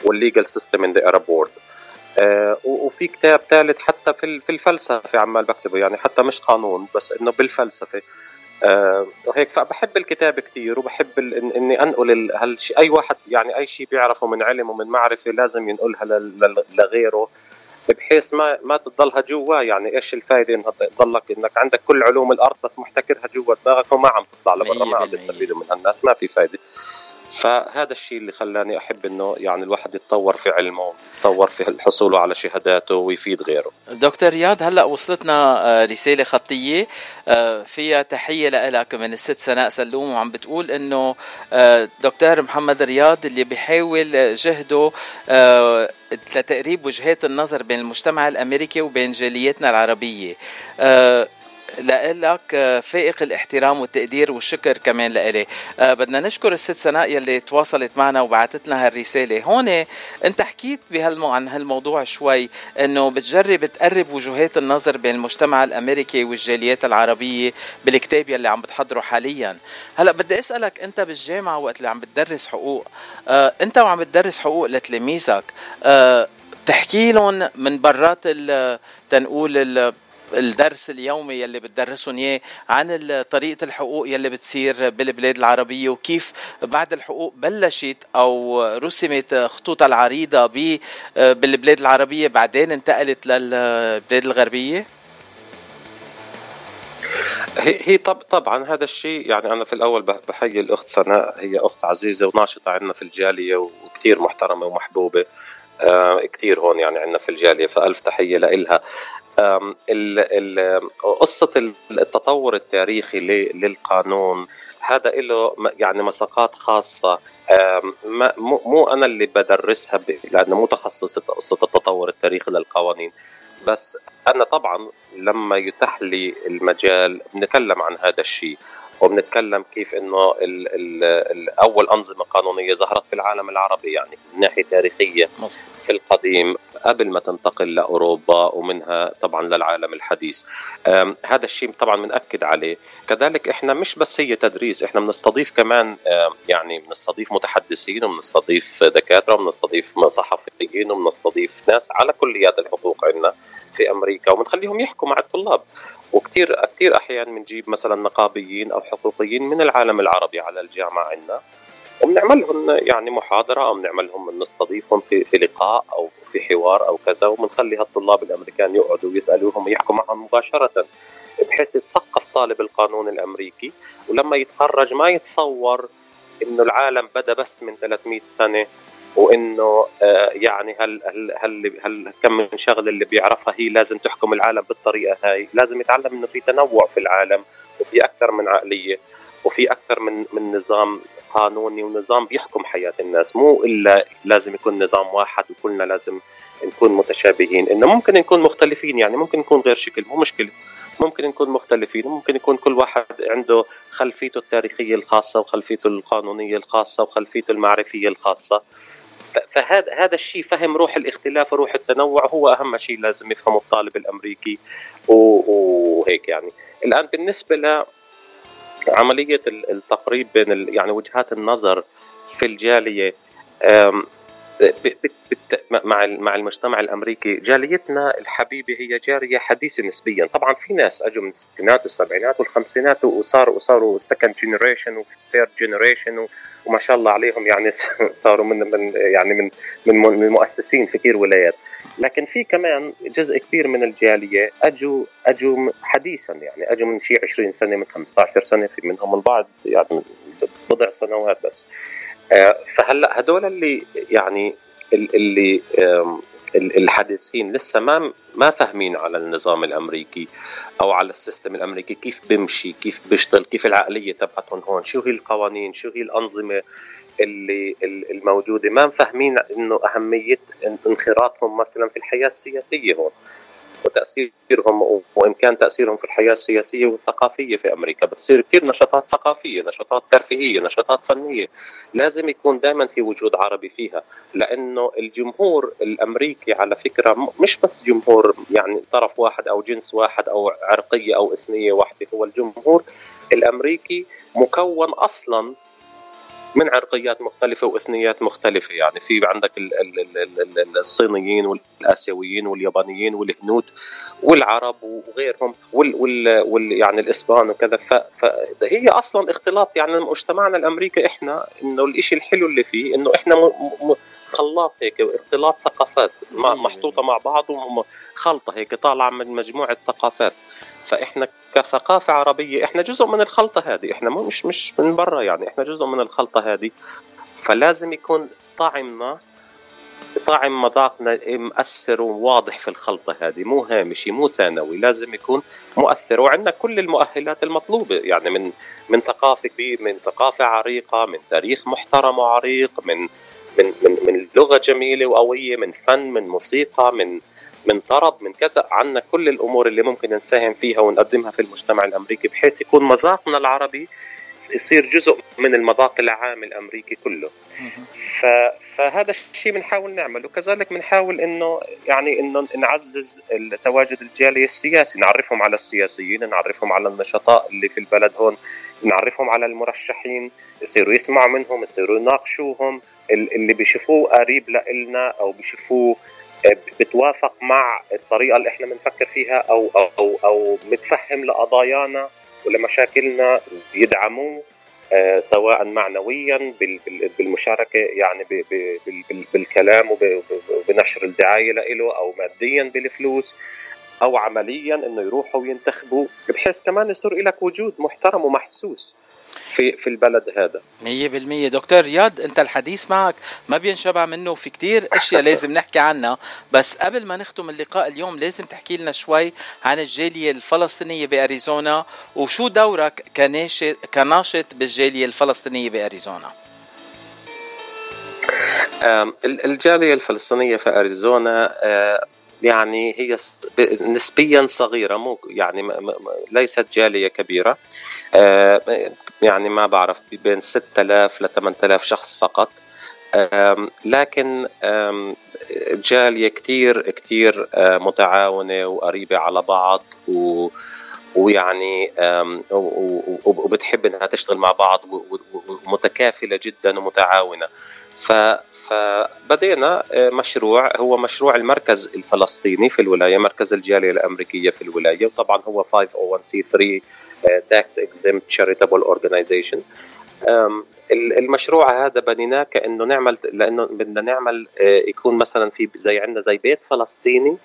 وال legal system in the Arab world وفي كتاب ثالث حتى في في الفلسفة عمال بكتبه يعني حتى مش قانون بس إنه بالفلسفة. آه، وهيك فبحب الكتاب كثير وبحب إني أنقل ال- هالشيء أي واحد يعني أي شيء بيعرفه من علم ومن معرفة لازم ينقلها لغيره. بحيث ما ما تضلها جوا يعني إيش الفائده إنها تضلك؟ إنك عندك كل علوم الأرض بس محتكرها جوا دماغك وما عم تطلع لبرا ما عم تستفيدوا من هالناس ما في فائده فهذا الشيء اللي خلاني أحب إنه يعني الواحد يتطور في علمه يتطور في حصوله على شهاداته ويفيد غيره. دكتور رياض هلأ وصلتنا آه، رسالة خطية آه، فيها تحية لك من الست سناء سلوم وعم بتقول إنه آه، دكتور محمد رياض اللي بيحاول جهده لتقريب وجهات النظر بين المجتمع الأمريكي وبين جاليتنا العربية. لك آه، فائق الاحترام والتقدير والشكر كمان لإلي. آه، بدنا نشكر الست سناء يلي تواصلت معنا وبعثت لنا هالرسالة. هون انت حكيت بهالمو عن هالموضوع شوي إنه بتجرب تقرب وجهات النظر بين المجتمع الأمريكي والجاليات العربية بالكتاب يلي عم بتحضره حاليا. هلأ بدي أسألك أنت بالجامعة وقت اللي عم بتدرس حقوق آه، أنت وعم بتدرس حقوق لتلاميذك بتحكي لهم من برات تنقول الدرس اليومي يلي بتدرسهم إياه عن طريقة الحقوق يلي بتصير بالبلاد العربية وكيف بعد الحقوق بلشت أو رسمت خطوطها العريضة بالبلاد العربية بعدين انتقلت للبلاد الغربية؟ هي هي طب طبعا هذا الشيء يعني أنا في الأول بح- بحيي الأخت سناء هي أخت عزيزة وناشطة عندنا في الجالية وكثير محترمة ومحبوبة آه كثير هون يعني عندنا في الجالية فألف تحية لإلها. ال- التطور التاريخي للقانون هذا له يعني مساقات خاصة. مو أنا اللي بدرسها لأنه مو قصة التطور التاريخي للقوانين. بس أنا طبعا لما يتاح لي المجال بنتكلم عن هذا الشيء. وبنتكلم كيف إنه ال ال ال أول أنظمة قانونية ظهرت في العالم العربي يعني من ناحية تاريخية مصر. في القديم قبل ما تنتقل لأوروبا ومنها طبعا للعالم الحديث. هذا الشيء طبعا بنأكد عليه. كذلك إحنا مش بس هي تدريس إحنا بنستضيف كمان يعني بنستضيف متحدثين وبنستضيف دكاترة وبنستضيف صحفيين وبنستضيف ناس على كليات الحقوق عندنا في أمريكا وبنخليهم يحكوا مع الطلاب. وكثير كثير أحيان بنجيب مثلا نقابيين أو حقوقيين من العالم العربي على الجامعة عندنا وبنعمل لهم يعني محاضرة أو بنعمل لهم بنستضيفهم في في لقاء أو في حوار أو كذا وبنخلي هالطلاب الأمريكان يقعدوا ويسألوهم ويحكوا معهم مباشرة بحيث يتثقف طالب القانون الأمريكي ولما يتخرج ما يتصور إنه العالم بدأ بس من 300 سنة وإنه آه، يعني هل هل هل هل كم من شغلة اللي بيعرفها هي لازم تحكم العالم بالطريقة هاي. لازم يتعلم إنه في تنوع في العالم وفي أكثر من عقلية وفي أكثر من من نظام قانوني ونظام بيحكم حياة الناس. مو إلا لازم يكون نظام واحد وكلنا لازم نكون متشابهين. إنه ممكن نكون مختلفين يعني ممكن نكون غير شكل مو مشكله ممكن نكون مختلفين ممكن يكون كل واحد عنده خلفيته التاريخية الخاصة وخلفيته القانونية الخاصة وخلفيته المعرفية الخاصة. فهذا هذا الشيء فهم روح الاختلاف وروح التنوع هو أهم شيء لازم يفهمه الطالب الأمريكي وهيك يعني. الآن بالنسبة ل عمليه ال- التقريب بين يعني وجهات النظر في الجالية مع مع المجتمع الأمريكي. جاليتنا الحبيبة هي جاليه حديثة نسبيا. طبعا في ناس أجوا من الستينات والسبعينات والخمسينات وصاروا وصاروا second generation و third generation وما شاء الله عليهم يعني صاروا من من يعني من من مؤسسين في كثير ولايات. لكن في كمان جزء كبير من الجالية اجوا أجوا حديثا يعني أجوا من شيء 20 سنة من 15 سنة في منهم البعض يعني بضع سنوات بس. فهلا هدول اللي يعني ال- اللي الحديثين لسه ما ما فاهمين على النظام الأمريكي أو على السيستم الأمريكي كيف بيمشي كيف بيشتغل كيف العقلية تبعتهم هون شو هي القوانين شو هي الأنظمة اللي ال- الموجودة؟ ما فاهمين إنه أهمية إن- انخراطهم مثلا في الحياة السياسية هون. وتأثيرهم وامكان تأثيرهم في الحياة السياسية والثقافية في أمريكا بتصير كثير نشاطات ثقافية نشاطات ترفيهية نشاطات فنية لازم يكون دائما في وجود عربي فيها لأنه الجمهور الأمريكي على فكرة مش بس جمهور يعني طرف واحد أو جنس واحد أو عرقية أو إثنية واحدة هو الجمهور الأمريكي مكون أصلا من عرقيات مختلفة وإثنيات مختلفة. يعني في عندك ال- ال- ال- ال- ال- الصينيين والآسيويين واليابانيين والهنود والعرب وغيرهم وال, وال, وال يعني الإسبان وكذا. فهي أصلا اختلاط يعني مجتمعنا الأمريكي إحنا إنه الإشي الحلو اللي فيه إنه إحنا م, م, خلاط هيك اختلاط ثقافات محطوطة مع بعض وخلطة هيك طالعة من مجموعة ثقافات. فإحنا كثقافة عربية إحنا جزء من الخلطة هذه إحنا مو مش مش من برا يعني إحنا جزء من الخلطة هذه. فلازم يكون طعمنا طعم مذاقنا مؤثر وواضح في الخلطة هذه مو هامشي مو ثانوي لازم يكون مؤثر. وعندنا كل المؤهلات المطلوبة يعني من من ثقافة كبيرة من ثقافة عريقة من تاريخ محترم وعريق من من من من لغة جميلة وقوية من فن من موسيقى من من طرب من كذا عندنا كل الأمور اللي ممكن نساهم فيها ونقدمها في المجتمع الأمريكي بحيث يكون مذاقنا العربي يصير جزء من المذاق العام الأمريكي كله. ف... فهذا الشيء بنحاول نعمله. وكذلك بنحاول إنه يعني إنه نعزز التواجد الجالي السياسي. نعرفهم على السياسيين نعرفهم على النشطاء اللي في البلد هون نعرفهم على المرشحين. يصيروا يسمعوا منهم يصيروا يناقشوهم. ال- اللي بيشوفوه قريب لنا أو بيشوفوه بتوافق مع الطريقة اللي إحنا بنفكر فيها أو أو أو, أو متفهم لقضايانا ولمشاكلنا يدعموه آه، سواء معنويا بال- بال- بالمشاركة يعني بالكلام وبنشر الدعاية له أو ماديا بالفلوس أو عمليا إنه يروحوا وينتخبوا بحيث كمان يصير لك وجود محترم ومحسوس. في في البلد هذا. مية بالمية. دكتور رياض انت الحديث معك ما بينشبع منه في كتير أشياء لازم نحكي عنها. بس قبل ما نختم اللقاء اليوم لازم تحكي لنا شوي عن الجالية الفلسطينية بأريزونا وشو دورك كناشط كناشط بالجالية الفلسطينية بأريزونا؟ آم، ال- الجالية الفلسطينية في أريزونا آه، يعني هي نسبيا صغيرة مو يعني ليست جالية كبيرة. آه، يعني ما بعرف بين 6000 ل 8000 شخص فقط. لكن آم، جالية كتير كتير آه، متعاونة وقريبة على بعض و ويعني وبتحب إنها تشتغل مع بعض ومتكافلة جدا ومتعاونة. ف فبدينا آه، مشروع هو مشروع المركز الفلسطيني في الولاية مركز الجالية الأمريكية في الولاية وطبعا هو 501c3 tax exempt charitable organization المشروع هذا بنيناه كأنه نعمل لأنه بدنا نعمل آه، يكون مثلا في زي عندنا زي بيت فلسطيني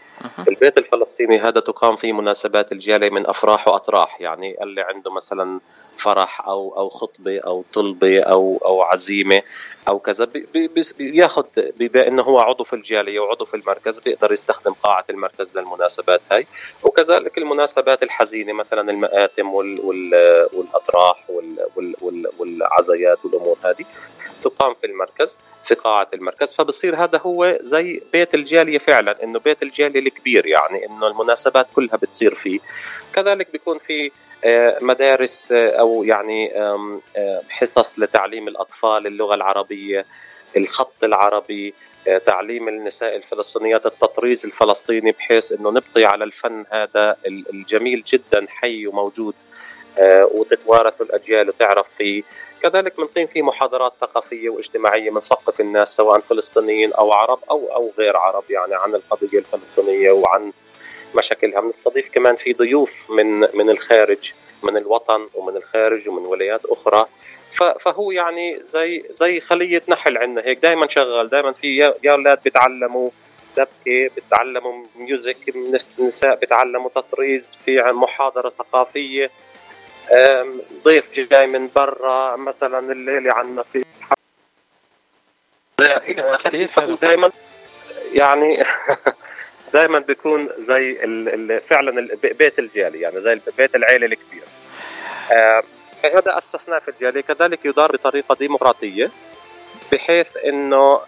البيت الفلسطيني هذا تقام فيه مناسبات الجالية من أفراح وأتراح يعني اللي عنده مثلا فرح أو أو خطبة أو طلبة أو أو عزيمة أو كذا بي- بي- بي- بياخذ بما إنه هو عضو في الجالية وعضو في المركز بيقدر يستخدم قاعة المركز للمناسبات هاي. وكذلك المناسبات الحزينة مثلا المآتم وال وال والأطراح وال وال وال والعزايات والأمور هذه تقام في المركز. في قاعة المركز فبصير هذا هو زي بيت الجالية فعلا إنه بيت الجالية الكبير يعني إنه المناسبات كلها بتصير فيه. كذلك بيكون في آه، مدارس آه، أو يعني حصص لتعليم الأطفال اللغة العربية الخط العربي آه، تعليم النساء الفلسطينيات التطريز الفلسطيني بحيث إنه نبقي على الفن هذا ال- الجميل جدا حي وموجود وتتوارث الأجيال وتعرف فيه. كذلك بنقيم فيه محاضرات ثقافية واجتماعية بنثقف الناس سواء فلسطينيين أو عرب أو أو غير عرب يعني عن القضية الفلسطينية وعن مشاكلها. بنستضيف كمان في ضيوف من من الخارج من الوطن ومن الخارج ومن ولايات أخرى. فهو يعني زي زي خلية نحل عندنا هيك. دائما شغال دائما في يا أولاد بيتعلموا دبكة بتعلموا ميوزك النساء بتعلموا تطريز في محاضرة ثقافية. ضيف جاي من برا مثلا الليلة عنا في. دائما يعني دائما بيكون زي فعلا بيت الجالي يعني زي بيت العيلة الكبير. هذا أسسناه في الجاليه كذلك يدار بطريقة ديمقراطية. بحيث إنه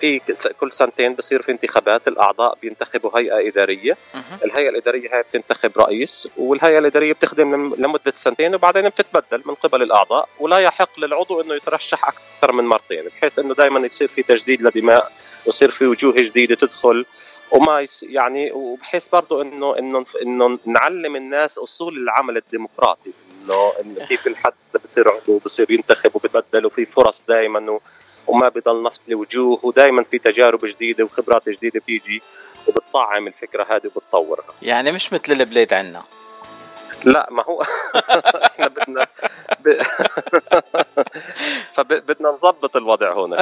في كل سنتين بصير في انتخابات الأعضاء بينتخبوا هيئة إدارية. الهيئة الإدارية هاي بتنتخب رئيس والهيئة الإدارية بتخدم لم- لمدة سنتين وبعدين بتتبدل من قبل الأعضاء. ولا يحق للعضو إنه يترشح أكثر من مرتين بحيث إنه دائما يصير في تجديد لدماء ويصير في وجوه جديدة تدخل. وما يعني وبحيث برضه انه إنه إنه نعلم الناس أصول العمل الديمقراطي. انه إنه كيف الحد بصير عضو بصير ينتخب وبتبدل وفي فرص دائما وما بضل نفس الوجوه ودائما في تجارب جديدة وخبرات جديدة بتيجي وبتطعم الفكرة هذه وبتطورها. يعني مش مثل البلاد عنا. لا ما هو. إحنا بدنا ب... فبدنا نظبط الوضع هون.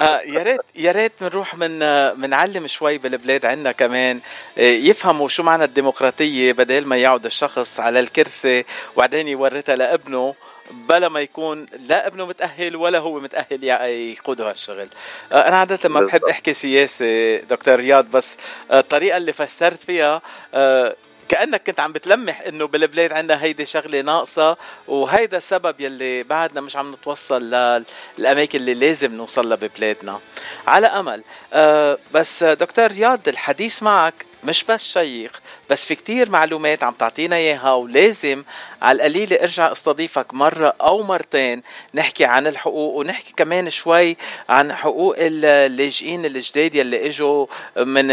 آه يا ريت يا ريت بنروح من بنعلم شوي بالبلاد عنا كمان. آه، يفهموا شو معنى الديمقراطية بدل ما يقعد الشخص على الكرسي وبعدين يورثها لابنه بلا ما يكون لا ابنه متأهل ولا هو متأهل يقود هالشغل. آه، أنا عادة ما بحب. أحكي سياسة دكتور رياض بس الطريقة اللي فسرت فيها كأنك كنت عم بتلمح إنه بالبلاد عندنا هيدي شغلة ناقصة وهيدا السبب يلي بعدنا مش عم نتوصل للأماكن اللي لازم نوصل لها ببلادنا. على أمل. آه بس دكتور رياض الحديث معك. مش بس شيق بس في كتير معلومات عم تعطينا إياها ولازم على القليلة أرجع أستضيفك مرة أو مرتين نحكي عن الحقوق ونحكي كمان شوي عن حقوق اللاجئين الجداد يلي إجوا من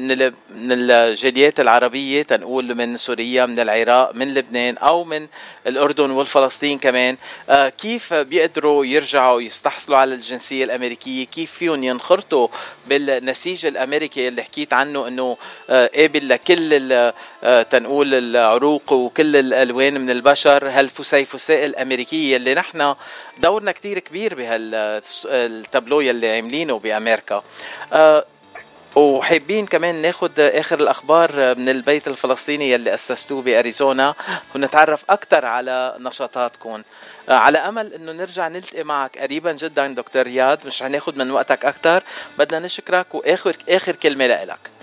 من ال- من الجاليات العربية تنقول من سوريا من العراق من لبنان أو من الأردن والفلسطين كمان. آه، كيف بيقدروا يرجعوا يستحصلوا على الجنسية الأمريكية؟ كيف فيهم ينخرطوا بالنسيج الأمريكي اللي حكيت عنه إنه آه، قابل لكل ال- آه، تنقول العروق وكل الألوان من البشر هالفسيفساء الأمريكية اللي نحن دورنا كتير كبير بهالتابلو يلي عاملينه بأمريكا. آه، وحابين كمان ناخد آخر الأخبار من البيت الفلسطيني يلي اسستوه بأريزونا ونتعرف أكثر على نشاطاتكم. آه، على أمل إنه نرجع نلتقي معك قريبا جدا دكتور رياض مش حناخد من وقتك أكثر بدنا نشكرك وآخر آخر كلمة لك آه،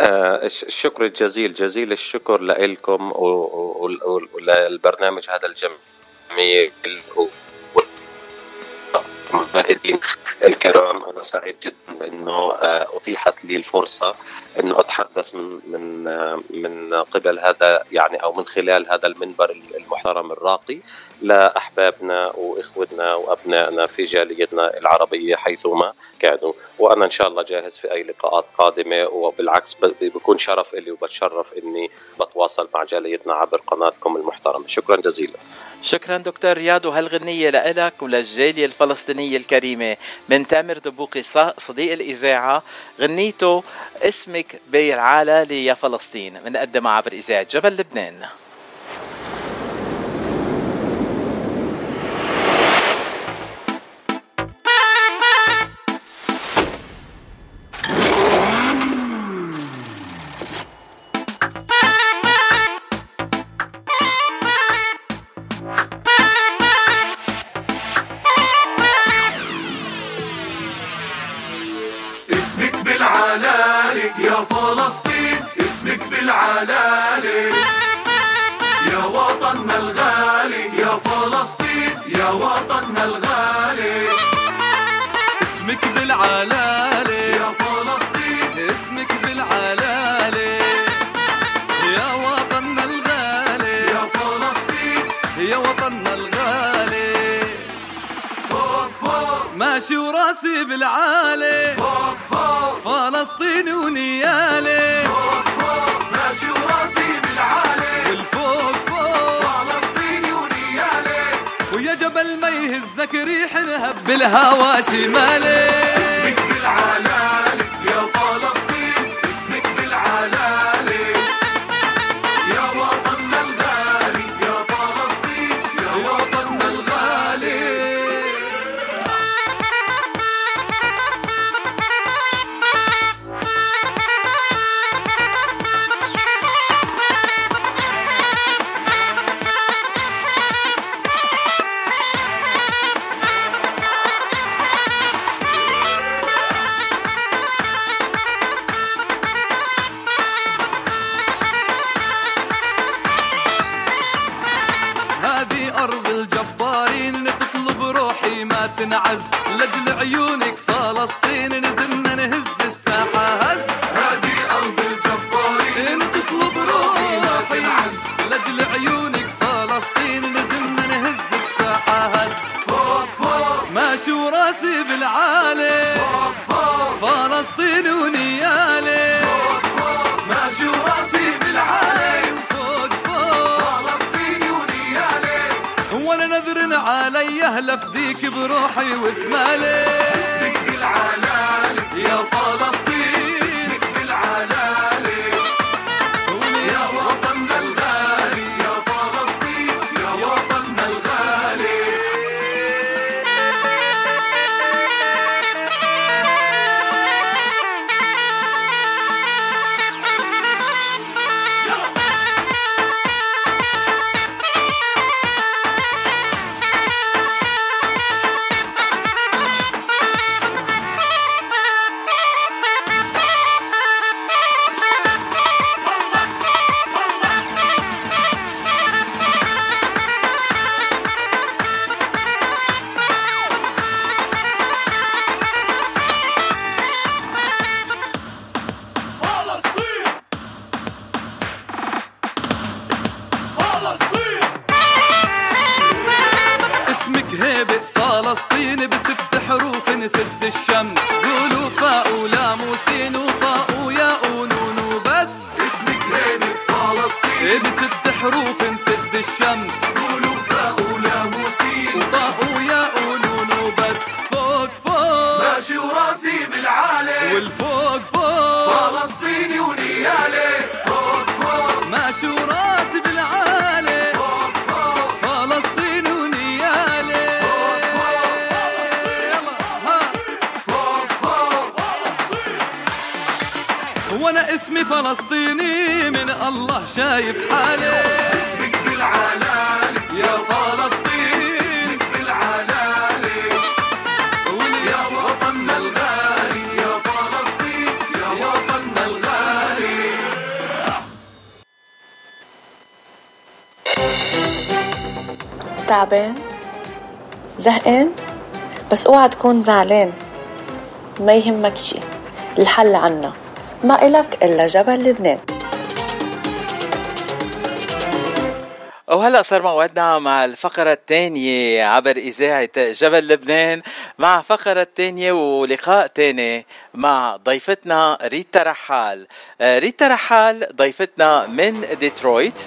الشكر الجزيل جزيل الشكر لكم وللبرنامج هذا الجميل. والمشاهدين الكرام. أنا سعيد جدا بأنه آه، أتيحت لي الفرصة أنه أتحدث من من آه، من قبل هذا يعني أو من خلال هذا المنبر المحترم الراقي لاحبابنا وإخوتنا وأبنائنا في جاليتنا العربية حيثما كانوا وأنا إن شاء الله جاهز في أي لقاءات قادمة وبالعكس بكون شرف لي وبتشرف إني بتواصل مع جاليتنا عبر قناتكم المحترمة. شكرا جزيلا. شكرا دكتور رياض وهالغنية لإلك وللجالية الفلسطينية الكريمة؟ من تامر دبوقي صديق الإذاعة غنيته اسمك بالعالة يا فلسطين. بنقدمها عبر إذاعة جبل لبنان. بالعالي فوق فوق. فلسطين ونيالي. فوق فوق. ماشي وراسي بالعالي. والفوق فوق. فلسطيني ونيالي. ويا جبل ما يهزك ريح نهب بالهوا شمالي. اسمك بالعلالي علي لفديك بروحي وفي تكون زعلان. ما يهمك شي. الحل عنا. ما إلك إلا جبل لبنان. وهلا صار موعدنا مع الفقرة الثانية عبر إذاعة جبل لبنان مع فقرة الثانية ولقاء تاني مع ضيفتنا ريتا رحال. آه، ريتا رحال ضيفتنا من ديترويت.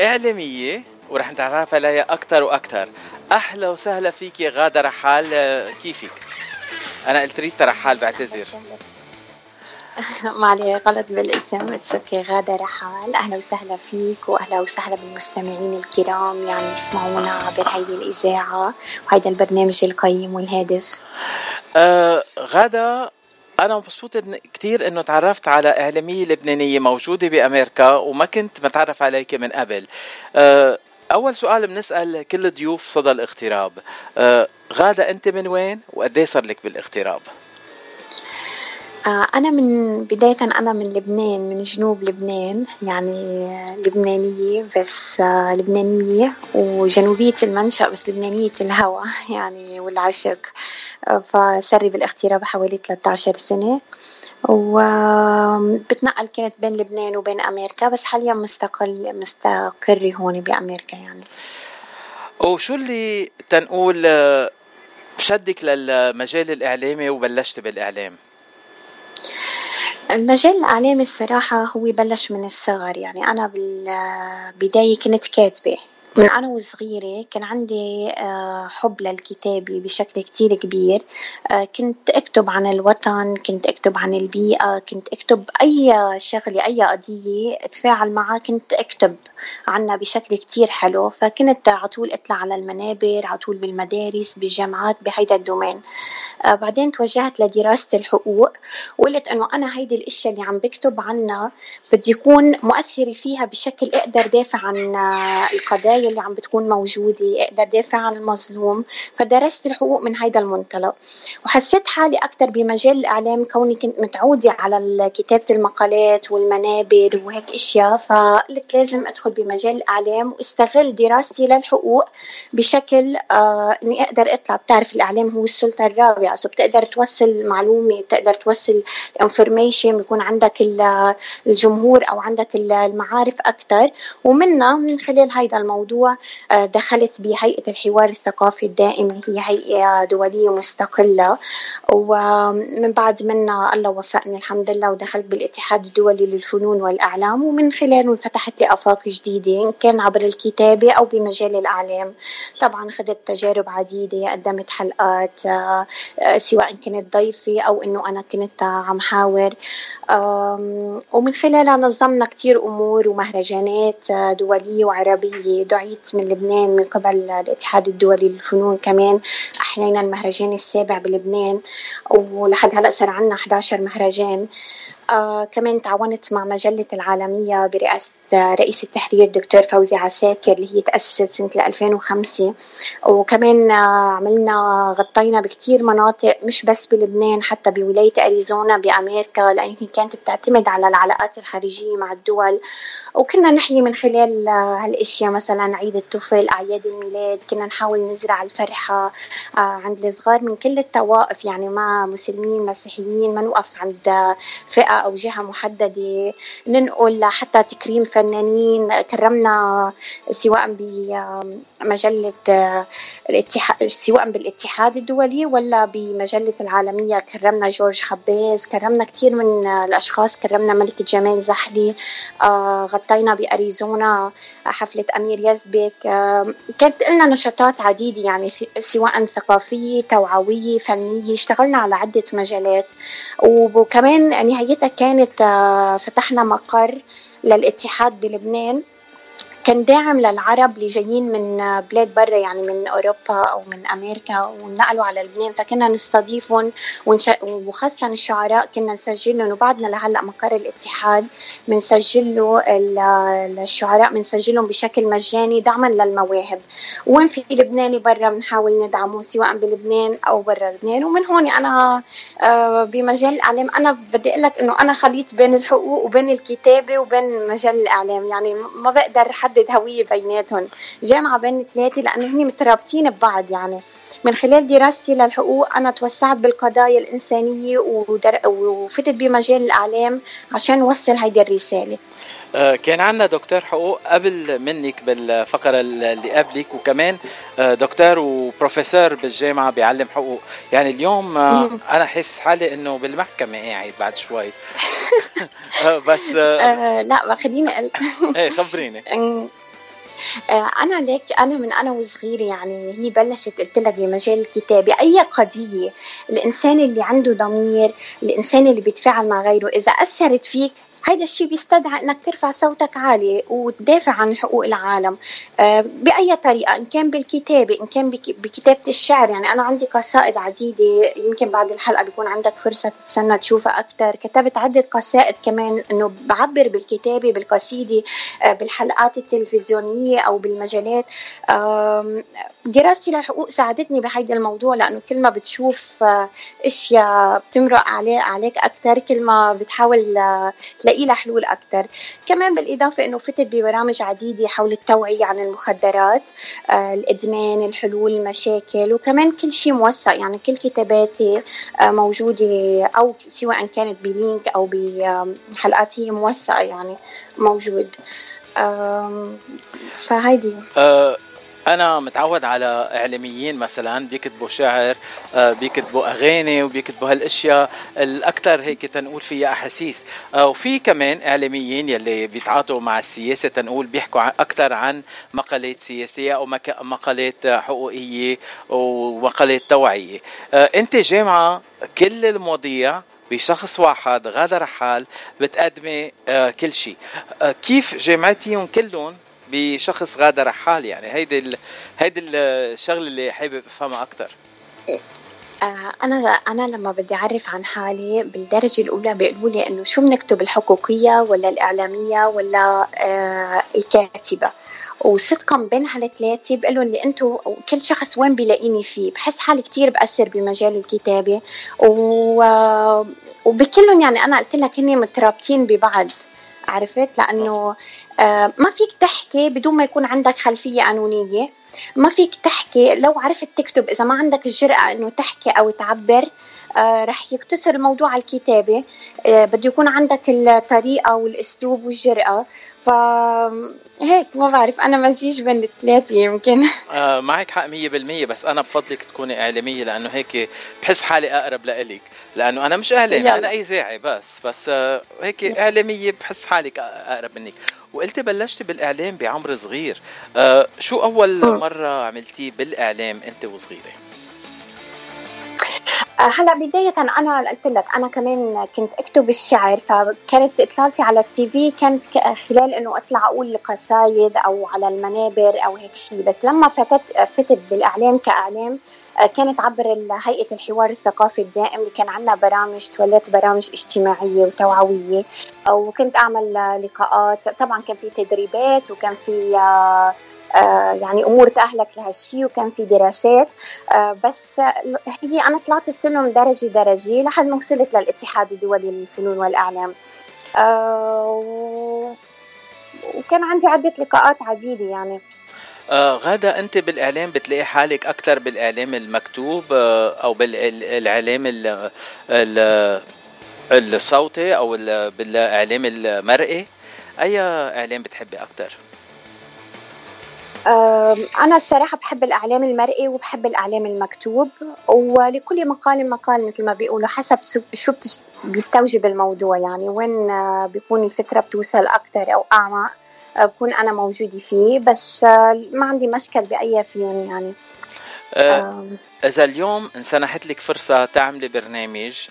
إعلامية ورح نتعرف عليها أكثر وأكثر أهلا وسهلا فيك يا غادة رحال آه، كيفك؟ أنا قلت ريتا رحال بعتذر ما عليه غلط بالاسم it's okay غادة رحال أهلا وسهلا فيك وأهلا وسهلا بالمستمعين الكرام يعني يسمعونا عبر هيدي الإذاعة وهيدا البرنامج القيم والهادف آه غادة أنا مبسوط إن كتير إنه تعرفت على إعلامية لبنانية موجودة بأمريكا وما كنت متعرف عليك من قبل. آه أول سؤال بنسأل كل ضيوف صدى الاغتراب. آه غادة أنت من وين؟ وقد إيه صار لك بالاغتراب؟ آه، أنا من بداية أنا من لبنان من جنوب لبنان يعني لبنانية بس آه، لبنانية وجنوبية المنشأ بس لبنانية الهوى يعني والعشق آه، فسري بالاغتراب حوالي 13 سنة وبتنقل كنت بين لبنان وبين أمريكا بس حاليا مستقل مستقرة هون بأمريكا يعني. وشو اللي تنقول آه، شدك للمجال الإعلامي وبلشت بالإعلام؟ المجال الإعلامي الصراحة هو بلش من الصغر يعني. أنا بالبداية كنت كاتبة. من أنا وصغيرة كان عندي آه، حب للكتابة بشكل كتير كبير. آه، كنت أكتب عن الوطن كنت أكتب عن البيئة كنت أكتب أي شغلة أي قضية أتفاعل معها كنت أكتب عنها بشكل كتير حلو. فكنت على طول أطلع على المنابر على طول بالمدارس بالجامعات بهيدا الدومين. آه، بعدين توجهت لدراسة الحقوق وقلت إنه أنا هيدي الأشياء اللي عم بكتب عنها بدي يكون مؤثرة فيها بشكل أقدر دافع عن القضايا اللي عم بتكون موجودة أقدر دافع عن المظلوم فدرست الحقوق من هيدا المنطلق. وحسيت حالي أكثر بمجال الإعلام كوني كنت متعودة على كتابة المقالات والمنابر وهيك أشياء فقلت لازم أدخل بمجال الإعلام واستغل دراستي للحقوق بشكل آه إني أقدر أطلع. بتعرف الإعلام هو السلطة الرابعة so بتقدر توصل معلومة بتقدر توصل information بيكون عندك الجمهور أو عندك المعارف أكثر ومنها من خلال هيدا الموضوع الموضوع آه، دخلت بهيئة الحوار الثقافي الدائم اللي هي هيئة دولية مستقلة. ومن بعد منا الله وفقني الحمد لله ودخلت بالاتحاد الدولي للفنون والإعلام. ومن خلاله انفتحت لي آفاق جديدة إن كان عبر الكتابة أو بمجال الإعلام. طبعا خذت تجارب عديدة قدمت حلقات آه، آه، سواء كنت ضيفة أو إنه أنا كنت عم حاور. ومن خلالها نظمنا كتير أمور ومهرجانات دولية وعربية. دعيت من لبنان من قبل الاتحاد الدولي للفنون كمان. أحيانا المهرجان السابع بلبنان ولحد هلأ صار عنا 11 مهرجان. آه كمان تعاونت مع مجلة العالمية برئاسة رئيس التحرير دكتور فوزي عساكر اللي هي تأسست سنة 2005 وكمان آه عملنا غطينا بكتير مناطق مش بس بلبنان حتى بولاية أريزونا بأمريكا لأن كانت بتعتمد على العلاقات الخارجية مع الدول. وكنا نحيي من خلال هالأشياء مثلا عيد الطفل أعياد الميلاد كنا نحاول نزرع الفرحة آه، عند الصغار من كل الطوائف يعني ما مسلمين مسيحيين ما نوقف عند فئه أو جهة محددة ننقل حتى تكريم فنانين كرمنا سواء بمجله الاتحاد سواء بالاتحاد الدولي ولا بمجلة العالمية. كرمنا جورج خباز كرمنا كثير من الأشخاص. كرمنا ملكه جمال زحلي آه، غطينا بأريزونا حفلة أمير يزبك. كانت لنا نشاطات عديدة يعني سواء ثقافية توعوية فنية. اشتغلنا على عدة مجالات. وكمان نهايتها كانت آه، فتحنا مقر للاتحاد بلبنان. كان داعم للعرب اللي جايين من بلاد برا يعني من أوروبا أو من أمريكا ونقلوا على لبنان فكنا نستضيفهم. وخاصة الشعراء كنا نسجل لهم وبعدنا لهلأ مقر الاتحاد بنسجل له الشعراء بنسجلهم بشكل مجاني دعما للمواهب وين في لبناني برا بنحاول ندعمه سواء بلبنان أو برا لبنان ومن هون أنا آه، بمجال الإعلام أنا بدي أقول لك إنه أنا خليط بين الحقوق وبين الكتابة وبين مجال الإعلام يعني ما بقدر حد نحدد هوية بيناتهم. جامعة بين ثلاثة لأنه هن مترابطين ببعض يعني. من خلال دراستي للحقوق أنا توسعت بالقضايا الإنسانية ودر... وفتت بمجال الإعلام عشان وصل هيدي الرسالة. آه، كان عندنا دكتور حقوق قبل منك بالفقرة اللي قبلك وكمان آه، دكتور وبروفيسور بالجامعة بيعلم حقوق. يعني اليوم آه، أنا حس حالي إنه بالمحكمة قاعد بعد شوي. بس لا خليني إيه خبريني. أنا ليك أنا من أنا وصغيرة يعني هي بلشت قلت لك بمجال الكتابة. أي قضية الإنسان اللي عنده ضمير الإنسان اللي بيتفاعل مع غيره إذا أثرت فيك هيدا الشيء بيستدعي إنك ترفع صوتك عالي وتدافع عن حقوق العالم. آه، بأي طريقة إن كان بالكتابة إن كان بك- بكتابة الشعر. يعني أنا عندي قصائد عديدة. يمكن بعد الحلقة بيكون عندك فرصة تتسنى تشوفها أكثر كتبت عدة قصائد كمان إنه بعبر بالكتابة بالقصيدة آه، بالحلقات التلفزيونية أو بالمجالات. دراستي للحقوق ساعدتني بهيدا الموضوع لأنه كل ما بتشوف آه، أشياء بتمرق عليك أكثر كل ما بتحاول آه، تلاقي لها حلول أكثر كمان بالإضافة إنه فتت ببرامج عديدة حول التوعية عن المخدرات آه، الإدمان الحلول المشاكل وكمان كل شيء موثق. يعني كل كتاباتي آه، موجودة أو سواء كانت بلينك أو بحلقات هي موثقة يعني موجود. فهيدي. أنا متعود على إعلاميين مثلا بيكتبوا شعر آه، بيكتبوا أغاني وبيكتبوا هالأشياء الأكثر هيك تنقول فيها أحاسيس. آه، وفي كمان إعلاميين يلي بيتعاطوا مع السياسة تنقول بيحكوا أكثر عن مقالات سياسية أو مك- مقالات حقوقية ومقالات توعية. آه، أنت جامعة كل المواضيع بشخص واحد غادة رحال بتقدمي كل شيء. كيف جامعتيهم كلهم بشخص غادة رحال يعني. هيدي ال... هيدي الشغلة اللي حابب أفهمها أكثر آه، أنا أنا لما بدي أعرف عن حالي بالدرجة الأولى بيقولوا لي إنه شو بنكتب الحقوقية ولا الإعلامية ولا آه، الكاتبة. وصدقا بين هالثلاثة بقول لهم اللي أنتم كل شخص وين بيلاقيني فيه؟ بحس حالي كتير بأثر بمجال الكتابة. و... وبكلهم يعني أنا قلت لك هن مترابطين ببعض. عرفت؟ لأنه آه ما فيك تحكي بدون ما يكون عندك خلفية قانونية ما فيك تحكي لو عرفت تكتب إذا ما عندك الجرأة إنه تحكي أو تعبر آه رح يقتصر الموضوع على الكتابة. آه بده يكون عندك الطريقة والأسلوب والجرأة. فهيك ما بعرف أنا مزيج بين الثلاثة يمكن. آه معك حق 100% بس أنا بفضلك تكوني إعلامية لأنه هيك بحس حالي أقرب لإلك. لأنه أنا مش اعلامي يلا. أنا اذاعي بس بس آه هيك إعلامية بحس حالك أقرب منك. وقلتي بلشتي بالإعلام بعمر صغير. آه شو أول مرة عملتيه بالإعلام أنت وصغيرة؟ آه، هلا بداية أنا قلت لك أنا كمان كنت أكتب الشعر فكانت إطلالتي على التي في كانت خلال إنه أطلع أقول قصايد أو على المنابر أو هيك شيء بس لما فتت فتت بالإعلام كإعلام آه، كانت عبر هيئة الحوار الثقافي الدائم اللي كان عندنا برامج توليت برامج اجتماعية وتوعوية. وكنت أعمل آه، لقاءات. طبعا كان في تدريبات وكان في آه، آه، يعني أمور تأهلك لهالشيء وكان في دراسات. آه، بس هي أنا طلعت السلم درجة درجة لحد ما وصلت للاتحاد الدولي للفنون والإعلام. آه، وكان عندي عدة لقاءات عديدة يعني. آه غادة أنت بالإعلام بتلاقي حالك أكثر بالإعلام المكتوب آه أو بالإعلام ال- ال- الصوتي أو ال- بالإعلام المرئي. أي إعلام بتحبي أكثر؟ أنا الصراحة بحب الإعلام المرئي وبحب الإعلام المكتوب ولكل مقال مقال مثل ما بيقولوا حسب شو بيستوجب الموضوع. يعني وين آه، بيكون الفكرة بتوصل أكتر أو أعمق آه، بكون أنا موجودة فيه. بس آه، ما عندي مشكل بأي فيهم يعني. آم، إذا اليوم انسنحت لك فرصة تعملي برنامج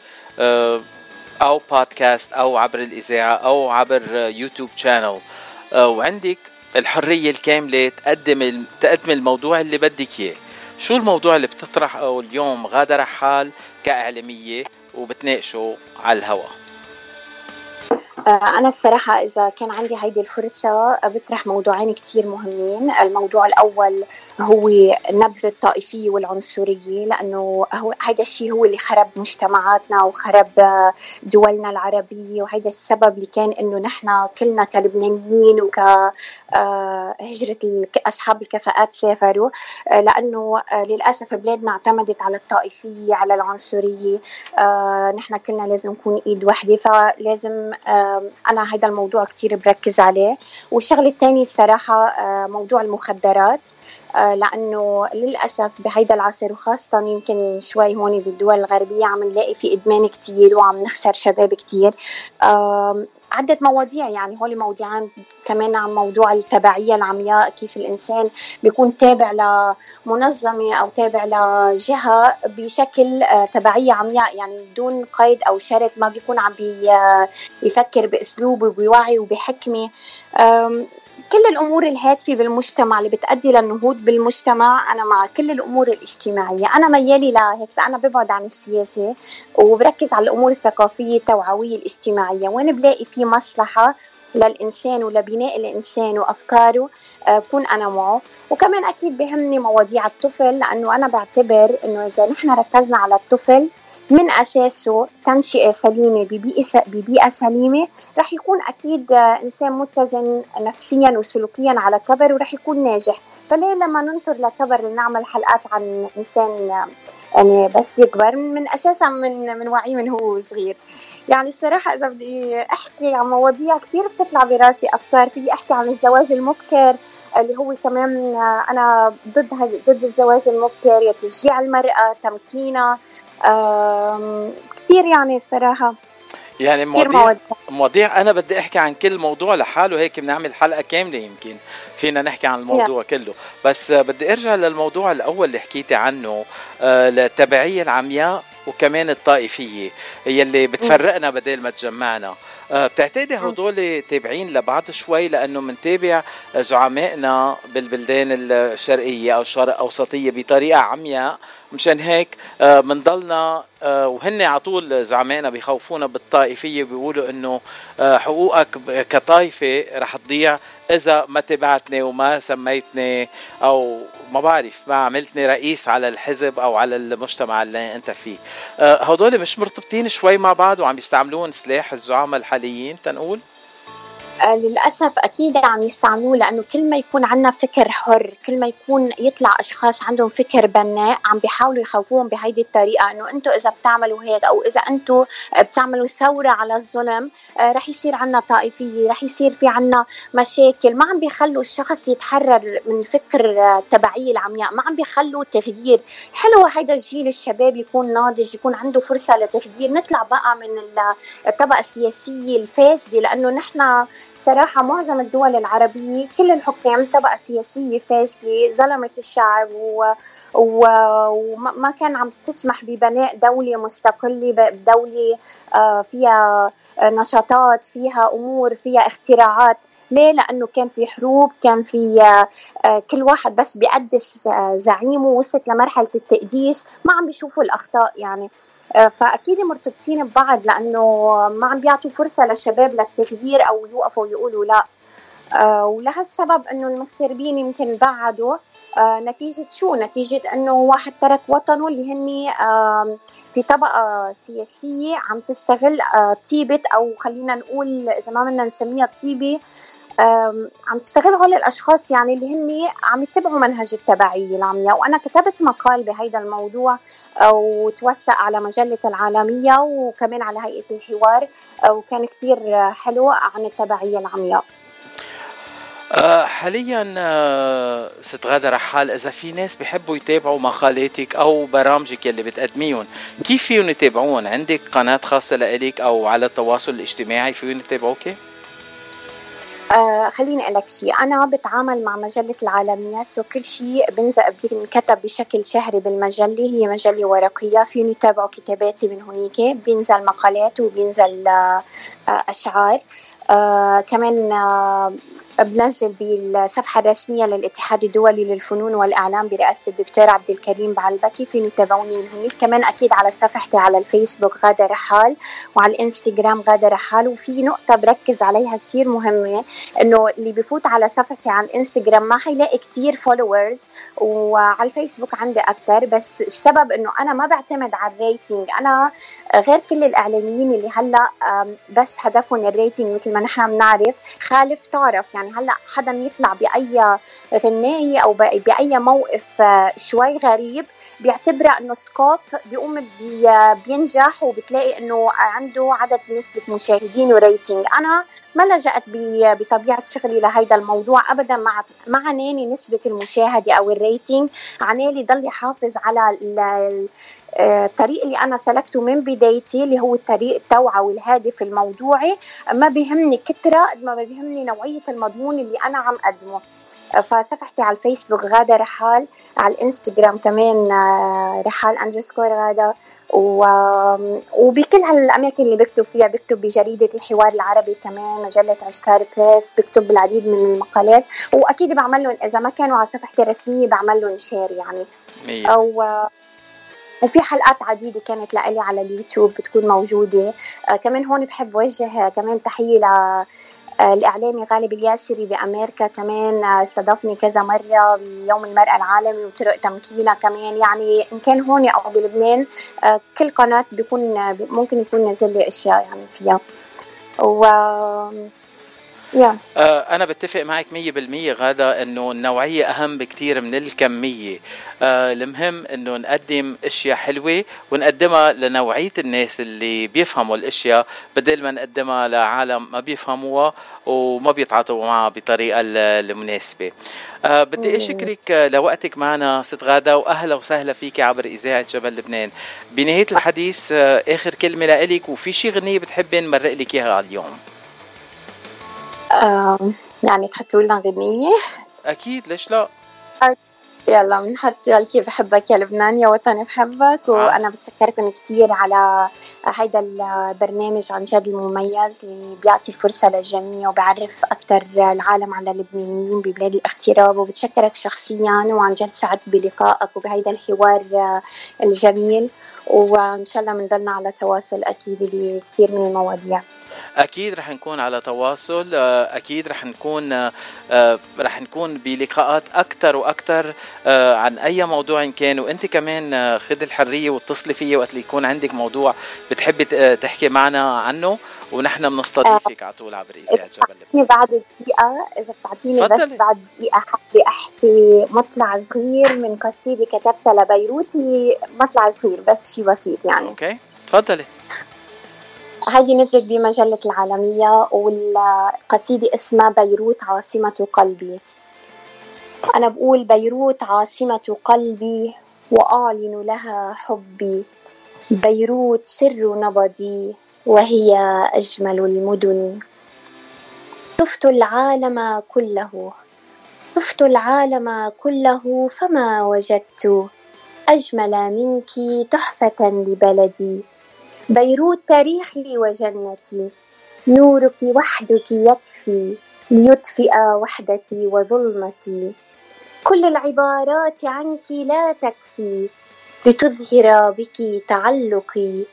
أو بودكاست أو عبر الإذاعة أو عبر YouTube channel وعندك الحرية الكاملة تقدم ال- تقدم الموضوع اللي بدك إياه. شو الموضوع اللي بتطرحه اليوم؟ غادة رحال كإعلامية وبتناقشه على الهواء. أنا الصراحة إذا كان عندي هيدي الفرصة آه، بطرح موضوعين كتير مهمين. الموضوع الأول هو نبذ الطائفية والعنصرية لأنه هو هيدا الشيء هو اللي خرب مجتمعاتنا وخرب آه، دولنا العربية وهيدا السبب اللي كان إنه نحن كلنا كلبنانيين وك آه، أصحاب الكفاءات سافروا. آه، لأنه آه، للأسف بلادنا اعتمدت على الطائفية على العنصرية. آه، نحن كلنا لازم نكون إيد وحده فلازم آه، أنا هذا الموضوع كتير بركز عليه. والشغلة الثانية الصراحة آه، موضوع المخدرات. آه، لأنه للأسف بهيدا العصر وخاصة يمكن شوي هون بالدول الغربية عم نلاقي في إدمان كتير وعم نخسر شباب كتير. آم، عدة مواضيع يعني هول موضوعين كمان عن موضوع التبعية العمياء كيف الإنسان بيكون تابع لمنظمة أو تابع لجهة بشكل آه، تبعية عمياء يعني بدون قيد أو شرط ما بيكون عم بيفكر بأسلوب وبوعي وبحكمة. كل الأمور الهادفه بالمجتمع اللي بتؤدي للنهوض بالمجتمع أنا مع كل الأمور الاجتماعية. أنا ميالي لهيك أنا ببعد عن السياسة وبركز على الأمور الثقافية التوعوية الاجتماعية. وين بلاقي في مصلحة للإنسان ولبناء الإنسان وأفكاره آه، بكون أنا معه. وكمان أكيد بهمني مواضيع الطفل لأنه أنا بعتبر أنه إذا نحن ركزنا على الطفل من أساسه تنشئة سليمة ببيئة ببيئة سليمة. رح يكون أكيد إنسان متزن نفسيا وسلوكيا على كبر ورح يكون ناجح. فليه لما ننطر لكبر لنعمل حلقات عن إنسان يعني بس يكبر؟ من أساسا من من وعي من هو صغير. يعني الصراحة إذا بدي أحكي عن مواضيع كثير بتطلع براسي أفكار. في أحكي عن الزواج المبكر اللي هو كمان أنا ضد ضد الزواج المبكر تشجيع المرأة تمكينها. كثير يعني الصراحة يعني مواضيع مواضيع. أنا بدي أحكي عن كل موضوع لحاله. هيك بنعمل حلقة كاملة يمكن. فينا نحكي عن الموضوع yeah. كله. بس بدي أرجع للموضوع الأول اللي حكيتي عنه آه، التبعيه العمياء. وكمان الطائفية يلي بتفرقنا بدل ما تجمعنا. آه، بتعتقدي هدول تابعين لبعض شوي لأنه منتابع زعمائنا بالبلدان الشرقية أو الشرق أوسطية بطريقة عمياء. مشان هيك آه، آه، وهن على طول زعمائنا بيخوفونا بالطائفية بيقولوا إنه حقوقك كطائفة رح تضيع إذا ما تبعتني وما سميتني أو ما بعرف ما عملتني رئيس على الحزب أو على المجتمع اللي أنت فيه. هدول مش مرتبطين شوي مع بعض وعم يستعملون سلاح الزعماء الحاليين تنقول؟ آه، للأسف أكيد عم يستعملوه لأنه كل ما يكون عندنا فكر حر كل ما يكون يطلع أشخاص عندهم فكر بناء عم بيحاولوا يخوفوهم بهيدي الطريقة أنه أنتم إذا بتعملوا هيك أو إذا أنتم بتعملوا ثورة على الظلم آه، رح يصير عنا طائفية رح يصير في عنا مشاكل ما عم بيخلوا الشخص يتحرر من فكر التبعية العمياء ما عم بيخلوا تغيير. حلو هيدا الجيل الشباب يكون ناضج يكون عنده فرصة لتغيير. نطلع بقى من الطبقة السياسية الفاسدة لأنه نحن صراحة معظم الدول العربية كل الحكام طبقة سياسية فاسدة ظلمت الشعب و... و... وما كان عم تسمح ببناء دولة مستقلة دولة آه، فيها نشاطات فيها أمور فيها اختراعات. ليه؟ لأنه كان في حروب كان في آه، كل واحد بس بيقدس آه، زعيمه وصلت لمرحلة التقديس ما عم بيشوفوا الأخطاء يعني. آه، فأكيد مرتبطين ببعض لأنه ما عم بيعطوا فرصة للشباب للتغيير أو يوقفوا ويقولوا لا. آه، ولهالسبب إنه المغتربين يمكن بعدوا. آه، نتيجة شو؟ نتيجة إنه واحد ترك وطنه اللي هن في طبقة سياسية عم تستغل طيبة أو خلينا نقول إذا ما بدنا نسميها طيبة عم تستغل هول الأشخاص يعني اللي هن عم يتبعوا منهج التبعية العمياء وأنا كتبت مقال بهيدا الموضوع وتوثق على مجلة العالمية وكمان على هيئة الحوار وكان كتير حلو عن التبعية العمياء حاليا أه، ست غادة رحال إذا في ناس بحبوا يتابعوا مقالاتك أو برامجك يلي بتقدميهم كيف فيهم يتابعون؟ عندك قناة خاصة لإلك أو على التواصل الاجتماعي فيهم يتابعوك آه خليني أقول لك شيء أنا بتعامل مع مجلة العالمية سو كل شيء بنزل بينكتب بشكل شهري بالمجلة. هي مجلة ورقية. فيني يتابعوا كتاباتي من هنيك بينزل مقالات وبينزل آه أشعار. آه كمان آه بنزل بالصفحة الرسمية للاتحاد الدولي للفنون والإعلام برئاسة الدكتور عبد الكريم بعلبكي فيني تتابعوني من هناك. كمان أكيد على صفحتي على الفيسبوك غادة رحال وعلى الإنستغرام غادة رحال وفي نقطة بركز عليها كتير مهمة إنه اللي بفوت على صفحتي على الإنستغرام ما حيلاقي كتير followers وعلى الفيسبوك عندي أكتر. بس السبب إنه أنا ما بعتمد على ال rating أنا غير كل الإعلاميين اللي هلأ بس هدفهم ال rating مثل ما نحن بنعرف. خالف تعرف. يعني يعني هلأ حدا يطلع بأي غنايه أو بأي موقف آه، شوي غريب بيعتبرها إنه scoop بيقوم بي بينجح وبتلاقي إنه عنده عدد نسبة مشاهدين و rating أنا ما لجأت بطبيعة شغلي لهيدا الموضوع أبدا مع ما عنالي نسبة المشاهدة أو ال rating عنالي ضل يحافظ على الطريق اللي أنا سلكته من بدايتي اللي هو الطريق التوعوي الهادف الموضوعي ما بيهمني كترة قد ما بيهمني نوعية المضمون اللي أنا عم أقدمه. آه، فصفحتي على الفيسبوك غادة رحال على الإنستغرام كمان آه، رحال underscore غادة. و... وبكل هالأماكن اللي بكتب فيها بكتب بجريدة الحوار العربي كمان مجلة عشكار بريس بكتب بالعديد من المقالات. وأكيد بعمل لهم إذا ما كانوا على صفحتي الرسمية بعمل لهم شير يعني. مية. أو وفي حلقات عديدة كانت لإلي على اليوتيوب بتكون موجودة. آه كمان هون بحب وجه كمان تحية ل آه، الإعلامي غالب الياسري بأمريكا. كمان آه، استضافني كذا مرة بيوم المرأة العالمي وطرق تمكينها كمان. يعني إن كان هون أو بلبنان آه، كل قناة بيكون ممكن يكون نازل لي أشياء يعني فيها. و يا آه، أنا بتفق معك 100% غادة إنه النوعية أهم بكتير من الكمية. آه، المهم إنه نقدم أشياء حلوة ونقدمها لنوعية الناس اللي بيفهموا الأشياء بدل ما نقدمها لعالم ما بيفهموها وما بيتعاطوا معها بطريقة ال- المناسبة. آه، بدي أشكرك آه، لوقتك معنا ست غادة وأهلا وسهلا فيك عبر إذاعة جبل لبنان. بنهاية الحديث آه، آخر كلمة لإلك وفي شي غنية بتحبي نمرق لك إياها اليوم. يعني تحطوا لنا غنية. أكيد ليش لا؟ يلا بنحط كيف بحبك يا لبنان؟ يا وطني بحبك. وأنا بتشكركم كثير على هيدا البرنامج عن جد المميز اللي بيعطي الفرصه للجميع وبعرف أكثر العالم على اللبنانيين ببلاد الاغتراب وبتشكرك شخصيا وعن جد سعدت بلقائك وبهيدا الحوار الجميل. وإن شاء الله بنضلنا على تواصل أكيد بكثير من المواضيع. أكيد رح نكون على تواصل آه، أكيد رح نكون آه، آه، رح نكون بلقاءات أكثر وأكثر عن أي موضوع إن كان. وأنت كمان خذ الحرية واتصلي فيي وقت اللي يكون عندك موضوع بتحبي تحكي معنا عنه. ونحن بنستضيفك على طول عبر إذاعة جبل لبنان بعد دقيقة إذا بتعطيني بس. بعد دقيقة حابة أحكي مطلع صغير من قصيدة كتبتها لبيروت هي مطلع صغير بس شيء بسيط يعني. أوكي تفضلي. هذه نزلت بمجلة العالمية والقصيدة اسمها بيروت عاصمة قلبي. أنا بقول بيروت عاصمة قلبي وأعلن لها حبي. بيروت سر نبضي وهي أجمل المدن. طفت العالم كله. طفت العالم كله فما وجدت أجمل منك تحفة لبلدي. بيروت تاريخي وجنتي. نورك وحدك يكفي ليطفئ وحدتي وظلمتي. كل العبارات عنك لا تكفي لتظهر بك تعلقي.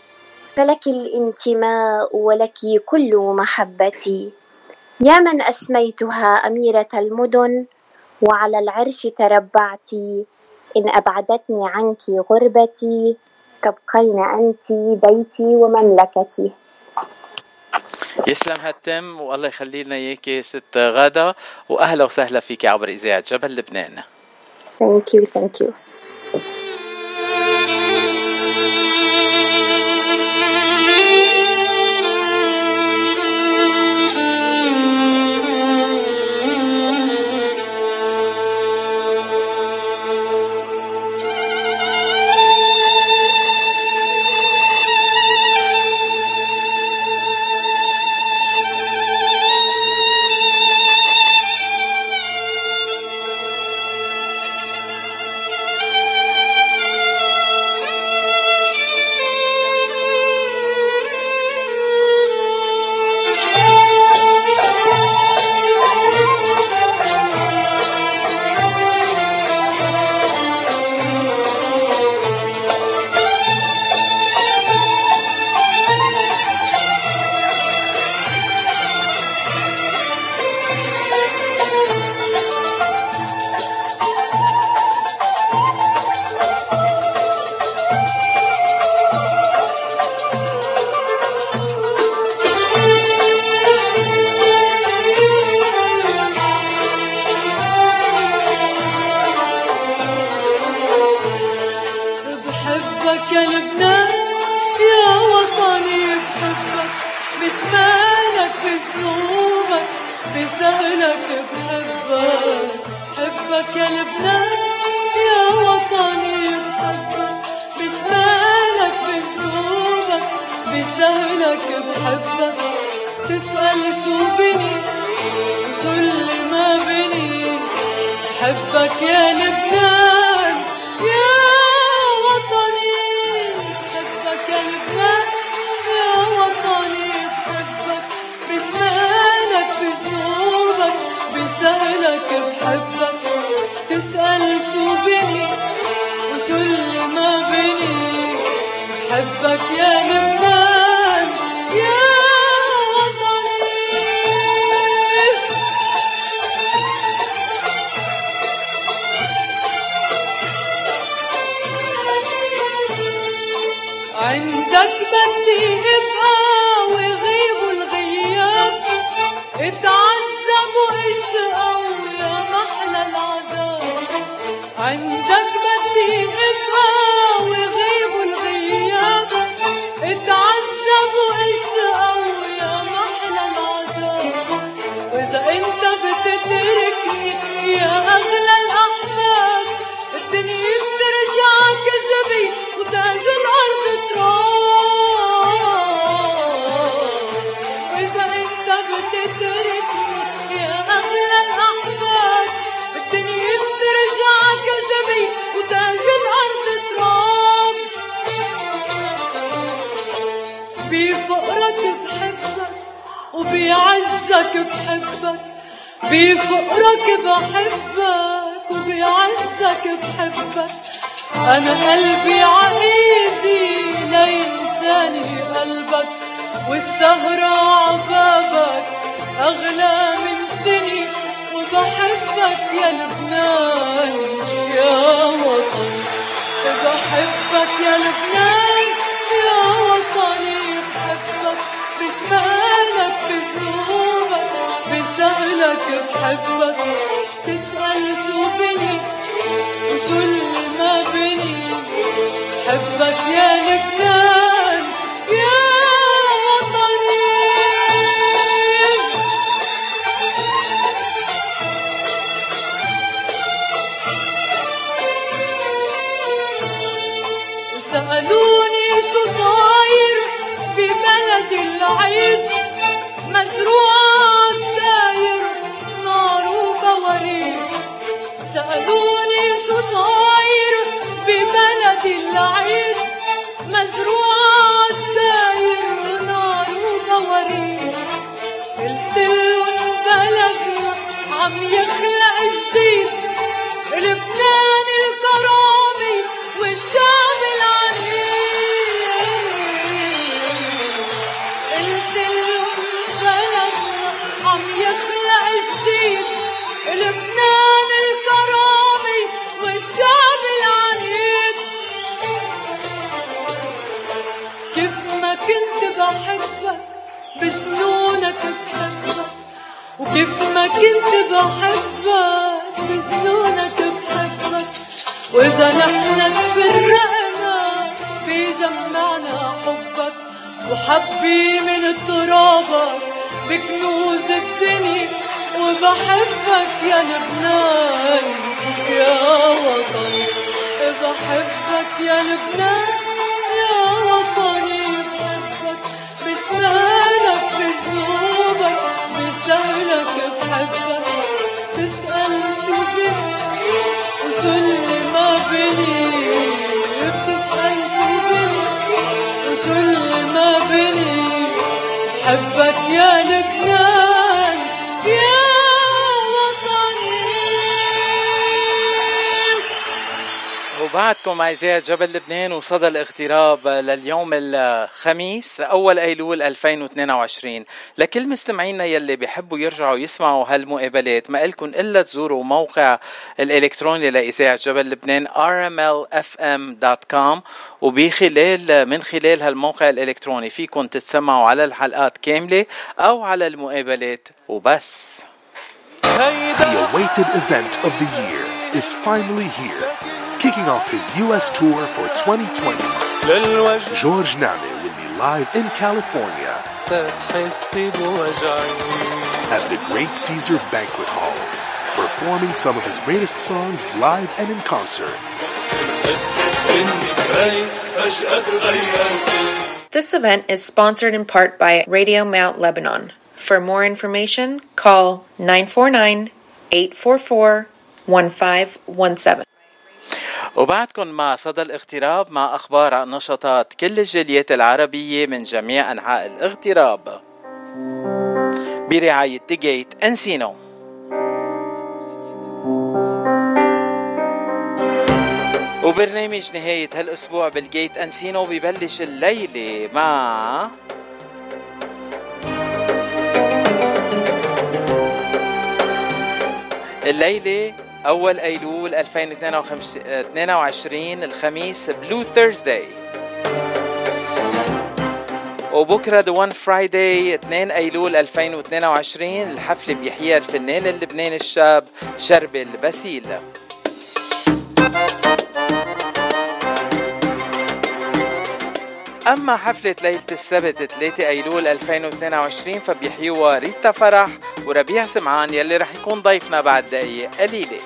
فلك الانتماء ولك كل محبتي. يا من أسميتها أميرة المدن وعلى العرش تربعت إن أبعدتني عنك غربتي تبقين أنت بيتي ومملكتي يسلم هالتم والله يخلي لنا اياكي ست غادة وأهلا وسهلا فيك عبر إذاعة جبل لبنان Thank you, thank you. كنت بحبك بجنونك بحبك. وإذا نحن تفرقنا بيجمعنا حبك. وحبي من ترابك بكنوز الدنيا. وبحبك يا لبنان يا وطني. بحبك يا لبنان. بني بني بحبك يا لبنان وبعدكم أعزائي جبل لبنان وصدى الاغتراب لليوم الخميس أول أيلول 2022 لكل مستمعينا يلي بيحبوا يرجعوا يسمعوا هالمقابلات ما إلكن إلا تزوروا موقع الإلكتروني لإذاعة جبل لبنان rmlfm.com وبخلال من خلال هالموقع الإلكتروني فيكم تتسمعوا على الحلقات كاملة أو على المقابلات. وبس. The awaited event of the year is finally here. Kicking off his U.S. tour for 2020, George Name will be live in California at the Great Caesar Banquet Hall, performing some of his greatest songs live and in concert. This event is sponsored in part by Radio Mount Lebanon. For more information, call 949 844 1517. وبعدكم مع صدى الاغتراب مع أخبار عن نشاطات كل الجاليات العربية من جميع أنحاء الاغتراب. برعاية The Gate Encino. وبرنامج نهاية هالأسبوع بال Gate Encino ببلش الليلة مع الليلة أول أيلول 2022 الخميس Blue Thursday وبكرة The One Friday 2 أيلول 2022 الحفلة بيحييها الفنان اللبناني الشاب شربل باسيل أما حفلة ليلة السبت 3 أيلول 2022 فبيحيوها ريتا فرح وربيع سمعان يلي رح يكون ضيفنا بعد دقايق قليلة.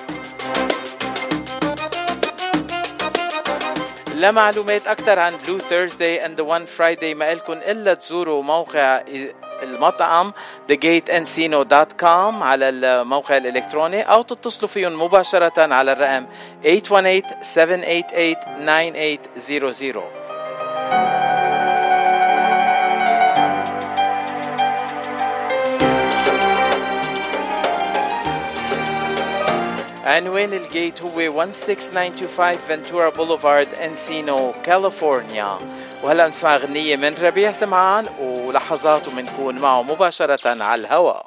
لمعلومات أكثر عن Blue Thursday The One Friday ما إلكن إلا تزوروا موقع المطعم thegate.encino.com على الموقع الإلكتروني أو تتصلوا فيهم مباشرة على الرقم 818-788-9800 عنوان ال Gate هو 16925 Ventura Boulevard Encino California وهلا نسمع غنية من ربيع سمعان ولحظات ومنكون معه مباشرة على الهواء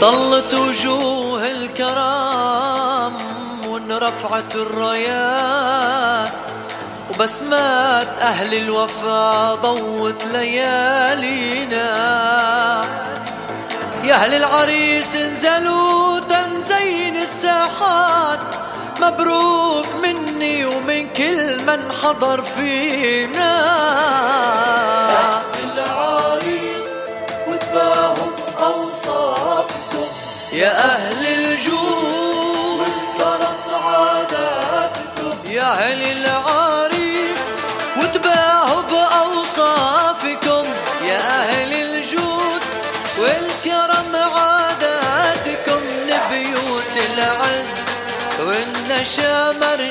طلت وجوه الكرام وانرفعت الرايات وبسمات أهل الوفا ضوت ليالينا. يا أهل العريس انزلوا تنزين الساحات. مبروك مني ومن كل من حضر فينا. العريس وتباهم أوصافكم يا أهل الجود والكرم عاداتكم. يا أهل العريس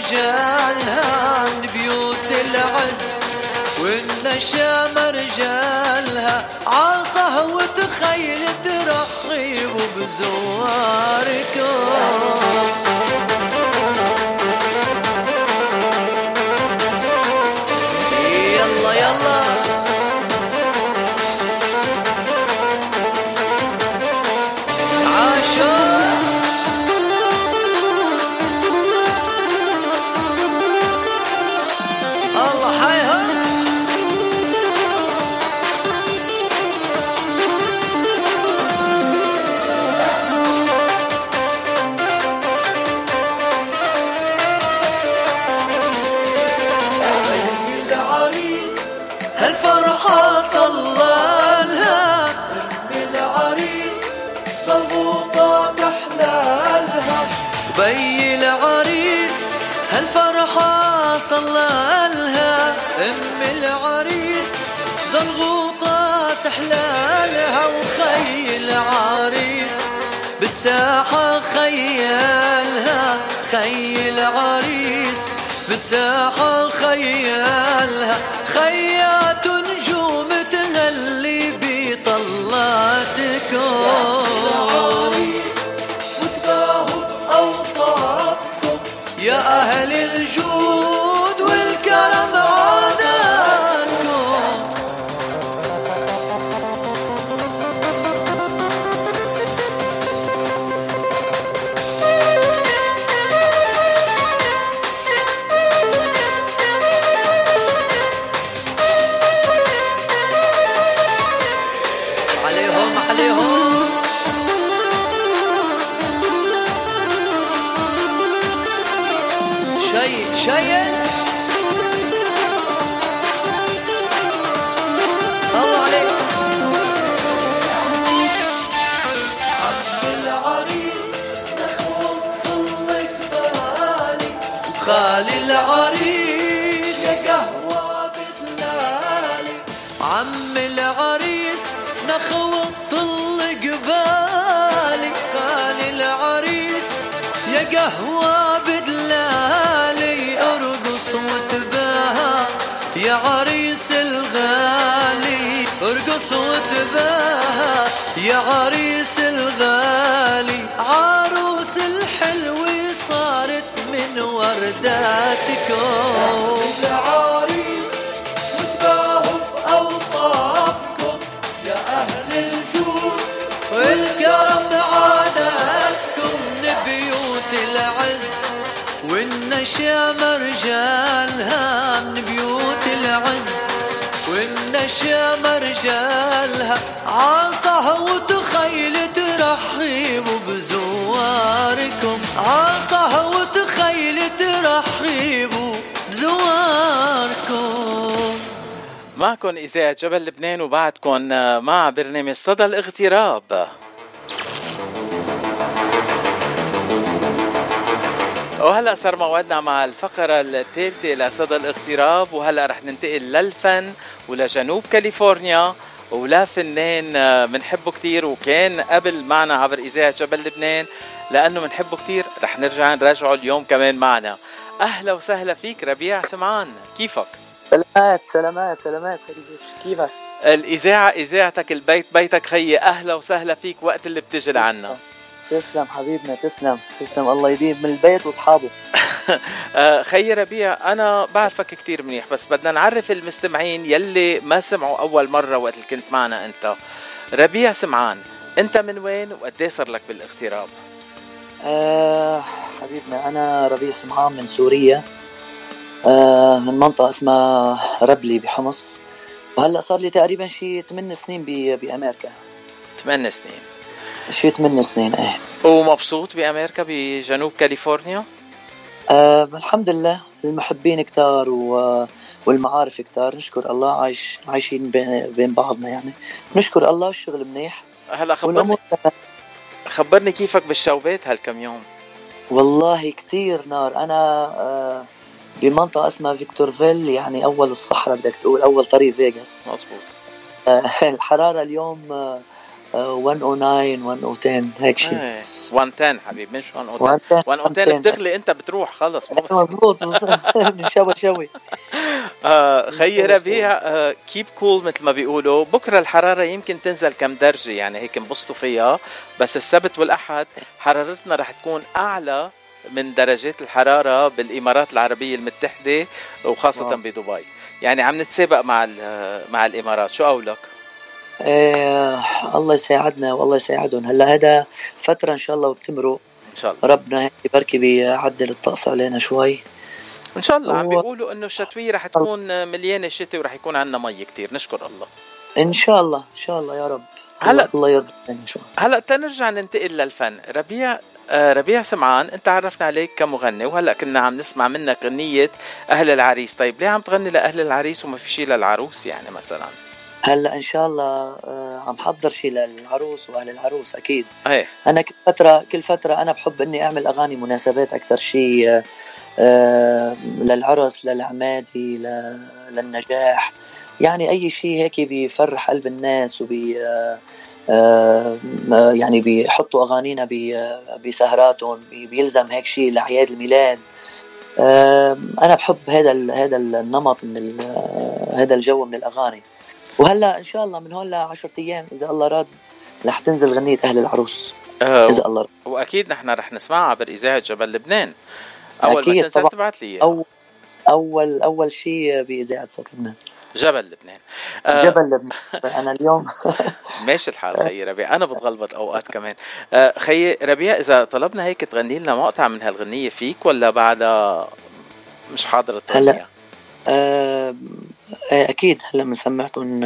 رجالها نبيوت العز والنشام رجالها عصا وتخيل ترحب بزواركم العريس بالساحة خيالها خي العريس بالساحة خيالها خيات يا قهوة بدلالي أرقص وتباهى يا عريس الغالي أرقص وتباهى يا عريس الغالي عروس الحلوة صارت من ورداتكم. والنشام رجالها من بيوت العز. والنشام رجالها عصا وتخيل ترحبوا بزواركم. عصا وتخيل ترحبوا بزواركم. معكم إذاعة جبل لبنان وبعدكم مع برنامج صدى الاغتراب. وهلا صار موعدنا مع الفقرة الثالثة لصدى الاغتراب وهلا رح ننتقل للفن ولجنوب كاليفورنيا ولا فنان بنحبه كتير وكان قبل معنا عبر إذاعة جبل لبنان لأنه بنحبه كتير رح نرجع نراجعه اليوم كمان معنا أهلا وسهلا فيك ربيع سمعان كيفك؟ سلامات سلامات سلامات كيفك؟ الإذاعة إذاعتك البيت بيتك خيي أهلا وسهلا فيك وقت اللي بتجي لعنا تسلم حبيبنا تسلم تسلم. الله يديم من البيت وأصحابه. خيي ربيع أنا بعرفك كتير منيح بس بدنا نعرف المستمعين يلي ما سمعوا أول مرة وقت اللي كنت معنا أنت. ربيع سمعان أنت من وين وقد صار لك بالاغتراب؟ آه حبيبنا أنا ربيع سمعان من سوريا. آه من منطقة اسمها ربلي بحمص. وهلأ صار لي تقريبا شي 8 سنين بأمريكا. 8 سنين. شي 8 سنين؟ إيه. ومبسوط بأمريكا بجنوب كاليفورنيا؟ آه الحمد لله. المحبين كتار و... والمعارف كتار. نشكر الله. عايش عايشين بين, بعضنا يعني. نشكر الله الشغل منيح. هلا خبرني خبرني كيفك بالشوبات هالكم يوم؟ والله كتير نار. أنا آه بمنطقة اسمها فيكتورفيل يعني أول الصحراء بدك تقول أول طريق فيغاس. مزبوط آه الحرارة اليوم آه 109 110 هيك شيء 110 حبيبي مش 110 110 بتغلي انت بتروح خلص مزبوط من شوي شوي. آه خيي ربيع آه كيب كول مثل ما بيقولوا. بكرة الحرارة يمكن تنزل كم درجة يعني هيك انبسطوا فيها. بس السبت والأحد حرارتنا رح تكون أعلى من درجات الحرارة بالإمارات العربية المتحدة وخاصة واو. بدبي. يعني عم نتسابق مع مع الإمارات. شو قولك؟ إيه الله يساعدنا والله يساعدهم. هلا هذا فترة إن شاء الله وبتمرق. إن شاء الله. ربنا هيك بركي بيعدل الطقس علينا شوي. إن شاء الله. و... عم بيقولوا إنه الشتويه رح تكون مليانة شتاء ورح يكون عندنا مي كتير. نشكر الله. إن شاء الله إن شاء الله يا رب. هلا الله يرضى إن شاء الله. هلا تنرجع ننتقل للفن. ربيع آه ربيع سمعان أنت عرفنا عليك كمغني وهلا كنا عم نسمع منك غنية أهل العريس. طيب ليه عم تغني لأهل العريس وما في شيء للعروس يعني مثلا؟ هلا إن شاء الله آه عم حضر شيء للعروس واهل العروس أكيد. إيه. أنا كل فتره كل فترة أنا بحب إني أعمل أغاني مناسبات أكثر شيء آه آه للعرس للعمادي للنجاح. يعني أي شيء هيك بيفرح قلب الناس وبي يعني بيحطوا أغانينا بسهراتهم بيلزم هيك شيء لأعياد الميلاد. أنا بحب هذا هذا النمط من هذا الجو من الأغاني. وهلا إن شاء الله من هون ل 10 أيام إذا الله راد رح تنزل غنية أهل العروس. آه إذا الله راد. وأكيد نحن رح نسمعها عبر إذاعة جبل لبنان. أول أكيد ما تنزل تبعت لي. أو أول أول شيء بإذاعة صوت لبنان. جبل لبنان. آه جبل لبنان. أنا اليوم ماشي الحال خيي ربيع. أنا بتغلبط أوقات كمان. آه خيي ربيع إذا طلبنا هيك تغني لنا مقطع من هالغنية فيك ولا بعدها مش حاضر هلا آه أكيد هلا بنسمعكم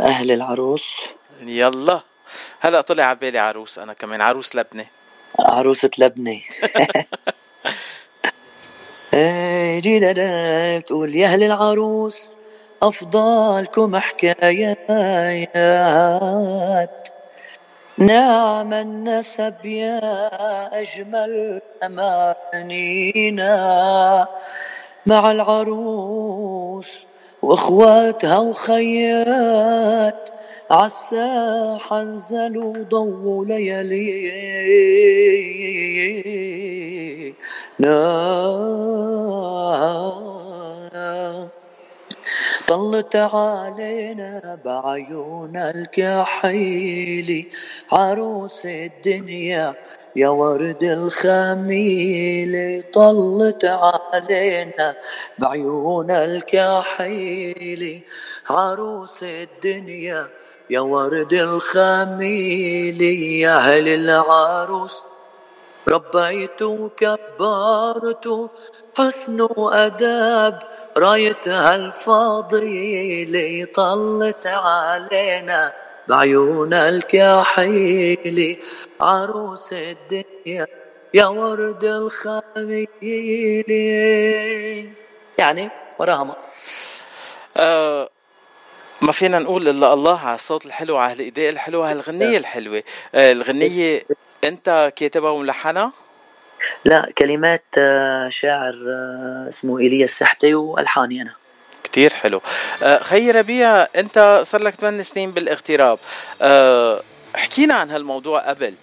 أهل العروس. يلا. هلا طلع على بالي عروس أنا كمان. عروس لبنة. عروسة لبنة. جيدا تقول يا أهل العروس افضلكم حكايات. نعم النسب يا أجمل أمانينا. مع العروس وإخواتها وخيات. عالساحة نزلوا ضو ليالي طلت علينا بعيون الكحيلي عروس الدنيا يا ورد الخميل طلت علينا بعيون الكحيل. عروس الدنيا يا ورد الخميل يا أهل العروس ربيت وكبرت حسن وأداب رايتها الفضيلة طلت علينا بعيون الكحيل عروس الدنيا يا ورد الخميل. يعني وراها ما. آه ما فينا نقول إلا الله على الصوت الحلو على الاداء الحلوه على الغنية الحلوة. آه الغنية أنت كاتبها وملحنها لا كلمات آه، شاعر اسمه ايليا السحتي والحاني أنا. كتير حلو. آه، خي ربيع انت صار لك 8 سنين بالاغتراب. حكينا عن هالموضوع قبل.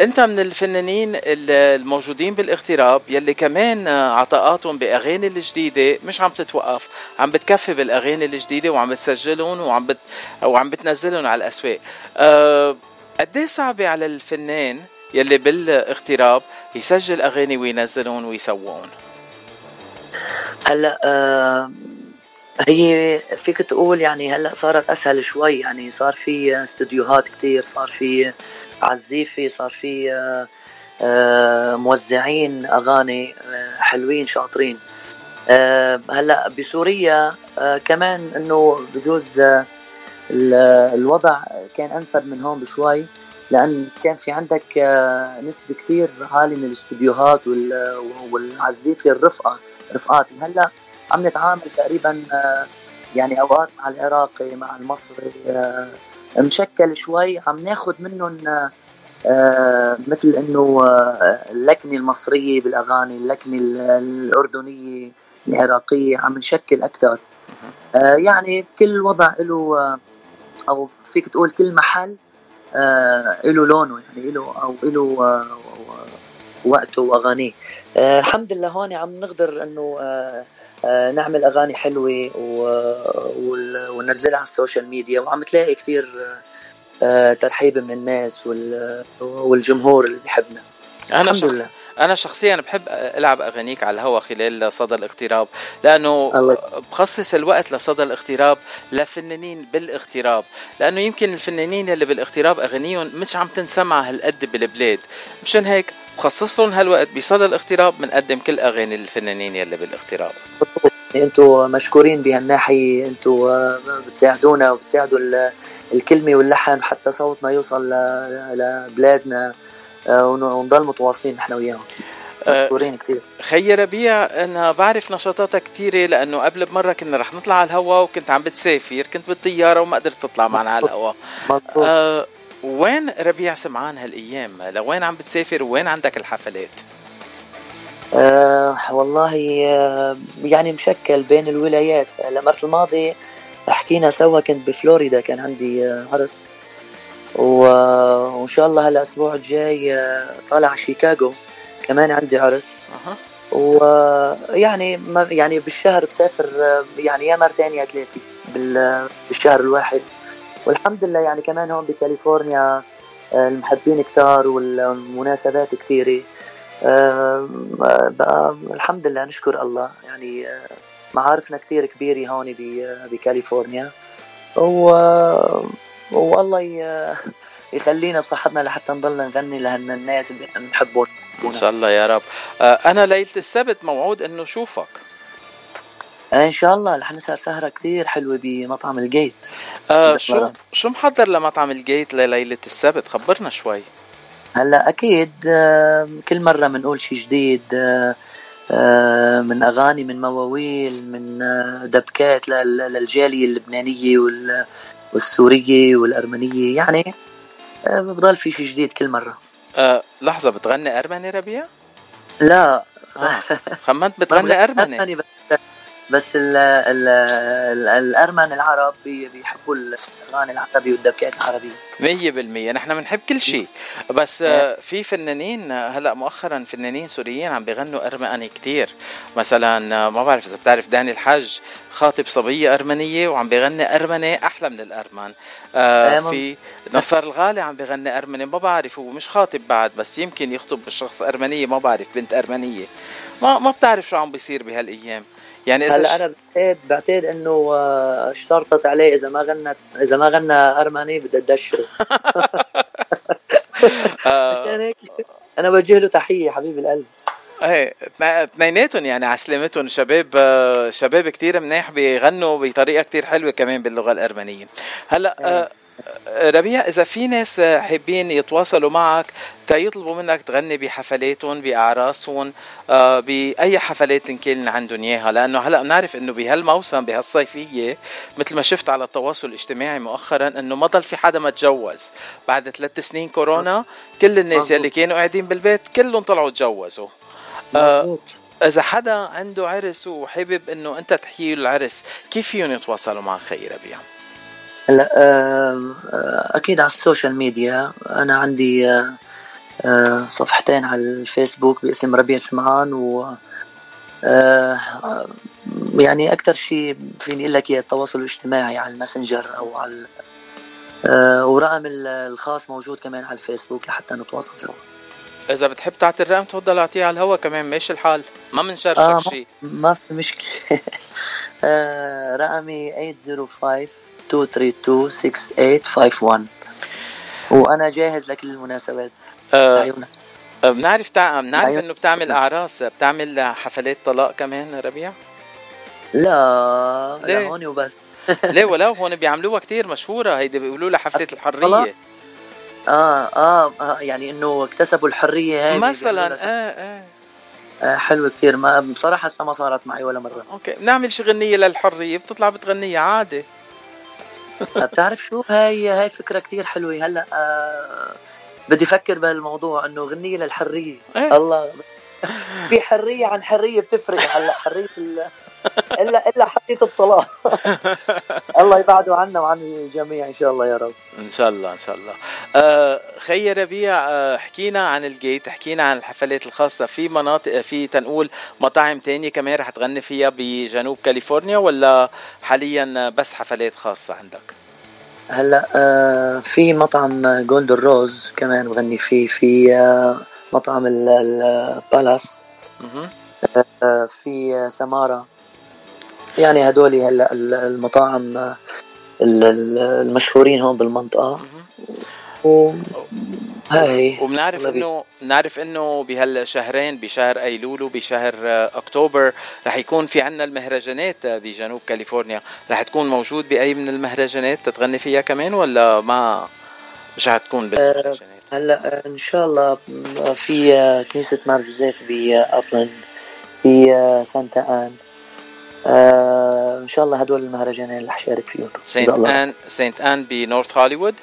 انت من الفنانين الموجودين بالاغتراب يلي كمان عطاءاتهم بأغاني الجديدة مش عم تتوقف عم بتكفي بالأغاني الجديدة وعم بتسجلهم وعم بت وعم بتنزلهم على الأسواق. أه قد إيه صعبة على الفنان يلي بالاغتراب يسجل أغاني وينزلهم ويسوون هلأ أه هي فيك تقول يعني هلأ صارت أسهل شوي يعني صار في استوديوهات كتير صار في عزيفي صار في آه، آه، موزعين أغاني آه، حلوين شاطرين. هلأ بسوريا كمان إنه بجوز الوضع كان أنسب من هون بشوي لأن كان في عندك نسبة كثير عالية من الاستديوهات والعزيفة الرفقة رفقات. هلأ عم نتعامل تقريبا يعني أوقات مع العراقي مع المصري مشكل شوي. عم ناخذ منهم آه مثل إنه آه اللكنة المصرية بالأغاني اللكنة الأردنية العراقية عم نشكل أكثر آه يعني كل وضع له آه أو فيك تقول كل محل آه له لونه يعني له أو له آه وقته وأغانيه. آه الحمد لله هون عم نقدر إنه آه آه نعمل أغاني حلوة وننزلها على السوشيال ميديا وعم تلاقي كثير آه ترحيب من الناس والجمهور اللي بيحبنا. أنا الحمد لله. أنا شخصيا بحب ألعب أغانيك على الهوا خلال صدى الاغتراب لأنه بخصص الوقت لصدى الاغتراب لفنانين بالاغتراب لأنه يمكن الفنانين اللي بالاغتراب أغانيهم مش عم تنسمع هالقد بالبلاد. مشان هيك بخصص لهم هالوقت بصدى الاغتراب بنقدم كل أغاني الفنانين يلي بالاغتراب. أنتم مشكورين بهالناحية أنتم آه، بتساعدونا وبتساعدوا الكلمة واللحن حتى صوتنا يوصل لبلادنا آه، ونضل متواصلين نحن وياهم. آه، مشكورين كثير. خي ربيع أنا بعرف نشاطاتك كثيرة لأنه قبل بمرة كنا رح نطلع على الهواء وكنت عم بتسافر كنت بالطيارة وما قدرت تطلع معنا على الهواء آه وين ربيع سمعان هالأيام؟ لوين عم بتسافر؟ وين عندك الحفلات؟ آه والله آه يعني مشكل بين الولايات. المرة الماضي حكينا سوا كنت بفلوريدا كان عندي آه عرس وإن شاء الله هالأسبوع الجاي آه طالع شيكاغو. كمان عندي عرس أه. ويعني ما يعني بالشهر بسافر آه، يعني يا مرتين يا ثلاثة بالشهر الواحد. والحمد لله يعني كمان هون بكاليفورنيا آه، المحبين كتار والمناسبات كثيره بقى الحمد لله نشكر الله. يعني آه، معارفنا كتير كبيرة هون بكاليفورنيا. و... والله يخلينا بصحتنا لحتى نضلنا نغني لهالناس اللي بنحبهم إن شاء الله يا رب. آه، أنا ليلة السبت موعود إنه شوفك. إن شاء الله رح نسهر سهرة كثير حلوة بمطعم الجيت. آه شو شو محضر لمطعم الجيت لليلة السبت؟ خبرنا شوي. هلأ أكيد كل مرة بنقول شيء جديد من أغاني من مواويل من دبكات للجالية اللبنانية والسورية والأرمنية. يعني آه، بضل في شيء جديد كل مرة. أه لحظة بتغني أرمني ربيع؟ لا. آه. خمنت بتغني أرمني. بس بس ال ال ال الأرمن العرب بيحبوا الاغاني العربي والدبكات العربيه مية بالمية. نحن بنحب كل شيء. بس آه، في فنانين هلأ مؤخرا فنانين سوريين عم بيغنوا أرمني كتير. مثلا ما بعرف إذا بتعرف داني الحج خاطب صبية أرمنية وعم بيغني أرمني أحلى من الأرمن. آه في نصر الغالي عم بيغني أرمني ما بعرف هو مش خاطب بعد بس يمكن يخطب بالشخص أرمنية ما بعرف بنت أرمنية. ما ما بتعرف شو عم بيصير بهالأيام. يعني إذا هلا أنا بعتقد بعتقد إنه آه، اشترطت عليه إذا ما غنت إذا ما غنى ارمني بدها تدشره آه. أنا بوجه له تحية حبيب القلب إيه اثنيناتهم يعني على سلامتهم شباب آه، شباب كثير منيح بيغنوا بطريقة كثير حلوة كمان باللغة الأرمنية هلا إيه. ربيع إذا في ناس حابين يتواصلوا معك تيطلبوا منك تغني بحفلاتهم باعراسهم آه، بأي حفلات إن كان عندهم إياها. لأنه هلأ بنعرف إنه بهالموسم بهالصيفية مثل ما شفت على التواصل الاجتماعي مؤخرا إنه ما ضل في حدا ما تجوز بعد ثلاث سنين كورونا كل الناس يلي كانوا قاعدين بالبيت كلهم طلعوا تجوزوا. آه إذا حدا عنده عرس وحابب إنه أنت تحيي العرس كيف فيهم يتواصلوا معك خي ربيع؟ هلا آه، أكيد على ال social media. أنا عندي آه، آه، صفحتين على الفيسبوك باسم ربيع سمعان و يعني أكثر شيء فيني أقول لك التواصل الاجتماعي على ال Messenger أو على ورقم الخاص موجود كمان على الفيسبوك لحتى نتواصل سوا. إذا بتحب تعطي الرقم تفضل أعطيه على الهواء كمان ماشي الحال؟ ما بنشرشك آه شيء. ما في مشكلة. آه رقمي 805 232 6851 وأنا جاهز لكل المناسبات أه بنعرف. بنعرف انه بتعمل اعراس بتعمل حفلات طلاق كمان ربيع؟ لا لا هون وبس ليه ولو هون بيعملوها كتير مشهوره هيدي بيقولوا لها حفله الحريه آه, آه, آه يعني انه اكتسبوا الحريه هاي مثلا آه آه آه حلوة كتير ما بصراحة هسه ما صارت معي ولا مرة أوكي بنعمل شي غنية للحرية بتطلع بتغنيها عادي بتعرف شو؟ هاي هاي فكرة كتير حلوة. هلأ آه بدي أفكر بهالموضوع إنه غنية للحرية. إيه؟ الله. في حرية عن حرية بتفرق هلا حرية الا إلا حرية الطلاق. الله يبعده عنا وعن الجميع إن شاء الله يا رب. إن شاء الله إن شاء الله. آه خي ربيع آه حكينا عن الجيت حكينا عن الحفلات الخاصة في مناطق في تنقول مطاعم تانية كمان رح تغني فيها بجنوب كاليفورنيا ولا حاليا بس حفلات خاصة عندك؟ هلا آه في مطعم جولد روز كمان بغني فيه في آه مطعم البالاس. آه في سمارة. يعني هدول هلا المطاعم المشهورين هون بالمنطقة. هاي. وبنعرف انه بنعرف إنه بهالشهرين بشهر ايلول وبشهر أكتوبر رح يكون في عنا المهرجانات بجنوب كاليفورنيا. رح تكون موجود بأي من المهرجانات تتغني فيها كمان ولا ما مش تكون بالمهرجانات؟ هلا إن شاء الله في كنيسة مار جوزيف بابلاند في سانتا آنا. آه إن شاء الله هدول المهرجانين اللي حشارك فيهم. سانت أن سانت أن بنورث هوليوود؟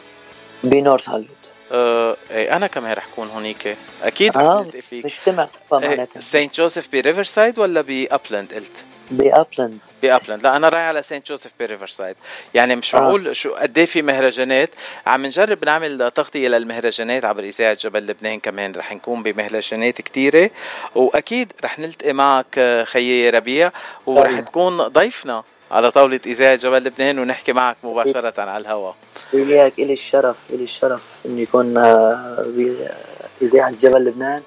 بنورث هوليوود. آه إيه أنا كمان رح أكون هونيك. أكيد آه رح فيك. نجتمع سوا معناتها. سانت جوزيف بريفرسايد ولا بابلاند قلت؟ بابلاند بابلاند لا أنا رايح على سانت جوزيف بريفرسايد يعني مش معقول آه. شو قد إيه في مهرجانات؟ عم نجرب نعمل تغطية للمهرجانات عبر إذاعة جبل لبنان كمان. رح نكون بمهرجانات كثيره وأكيد رح نلتقي معك خيي ربيع ورح تكون ضيفنا. على طاولة إذاعة جبل لبنان ونحكي معك مباشرة على الهواء وياك إلي الشرف إلي الشرف إني يكون بإذاعة جبل لبنان.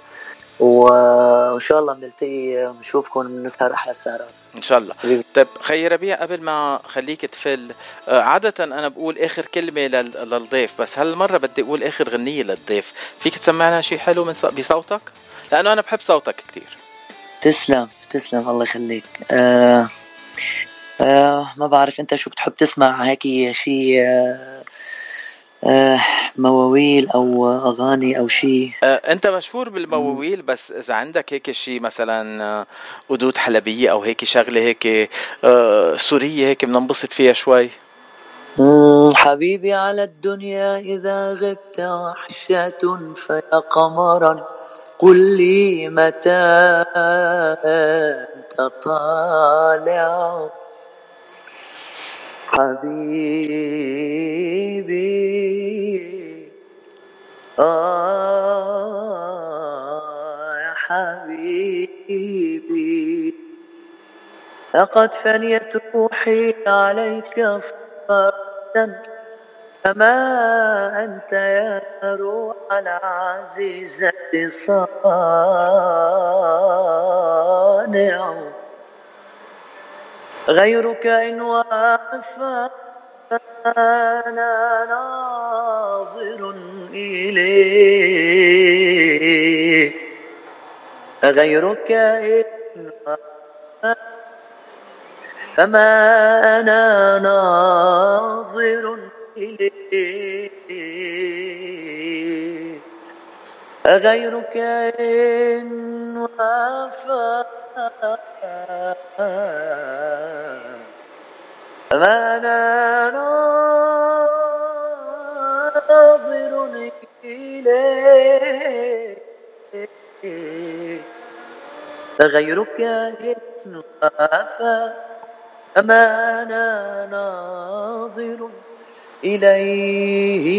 وإن شاء الله بنلتقي ونشوفكم بنسهر أحلى السهرات. إن شاء الله. طيب خي ربيع قبل ما خليك تفل آه، عادة أنا بقول آخر كلمة للضيف بس هالمرة بدي أقول آخر غنية للضيف. فيك تسمعنا شيء حلو من بصوتك؟ لأنه أنا بحب صوتك كتير. تسلم تسلم الله يخليك. آه آه ما بعرف انت شو بتحب تسمع هيك شيء آه آه مواويل أو أغاني أو شيء آه انت مشهور بالمواويل بس إذا عندك هيك شيء مثلا آه قدود حلبية أو هيك شغلة هيك آه سورية هيك بننبسط فيها شوي؟ حبيبي على الدنيا إذا غبت وحشة فيا قمرا قل لي متى أنت طالع؟ حبيبي. آه يا حبيبي. لقد فنيت روحي عليك صبرا فما أنت يا روح العزيزة صانع. غيرك إن وافى أنا ناظر إليه غيرك إن فما أنا ناظر إليه غيرك إن وافى فما أنا ناظر إليه غيرك إن وافى أما أنا ناظر إليه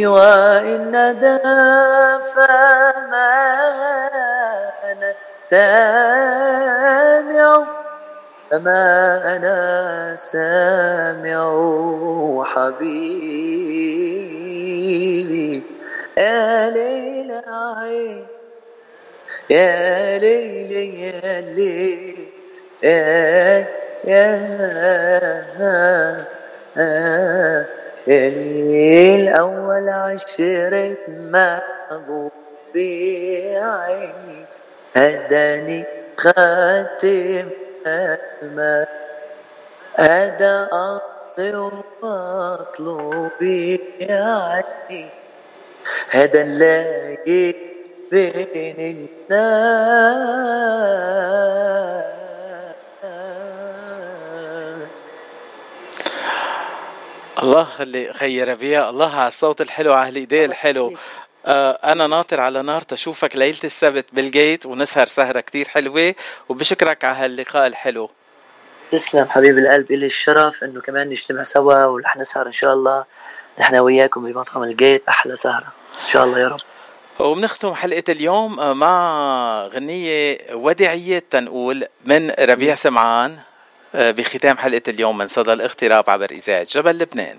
وإن ندى فما أنا سامع. فما أنا سامع حبيبي. يا ليل عين يا ليل يا ليل يا يا الأول عشرة محبوبي عيني هداني خاتم الماء هذا أرضي ومطلوبي عيني هذا اللاقي بين الناس. الله خلي خي ربيع الله على الصوت الحلو على الإيدين الحلو. آه أنا ناطر على نار تشوفك ليلة السبت بالجيت ونسهر سهرة كتير حلوة وبشكرك على هاللقاء الحلو. تسلم حبيب القلب إلي الشرف إنه كمان نجتمع سوا ورح نسهر إن شاء الله. نحن وياكم بمطعم الجيت أحلى سهرة. إن شاء الله يا رب. وبنختم حلقة اليوم مع غنية وديعية تنقول من ربيع سمعان. بختام حلقة اليوم من صدى الاغتراب عبر إذاعة جبل لبنان.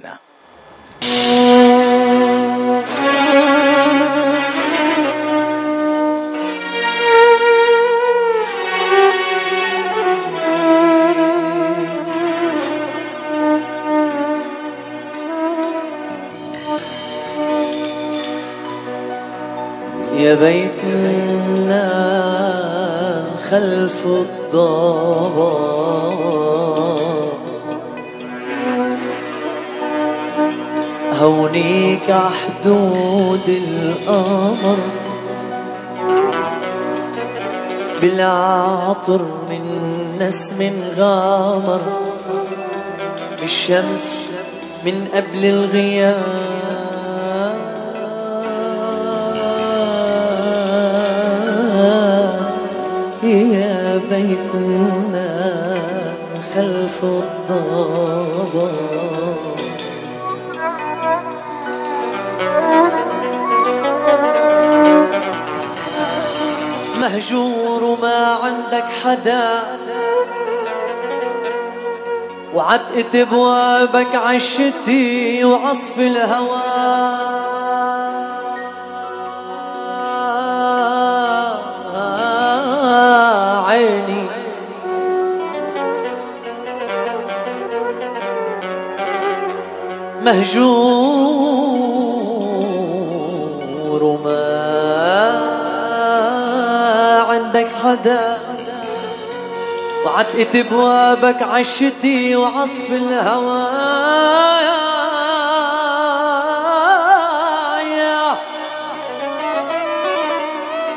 يا بيتنا خلف الضباب. هونيك عحدود القمر بالعطر من نسم غامر بالشمس من قبل الغياب. يا بيتنا خلف الضباب. مهجور وما عندك حدا. وعتقت بوابك عشتي وعصف الهوى. عيني. مهجور عندك حدا وعتقت بوابك عشتي وعصف الهوى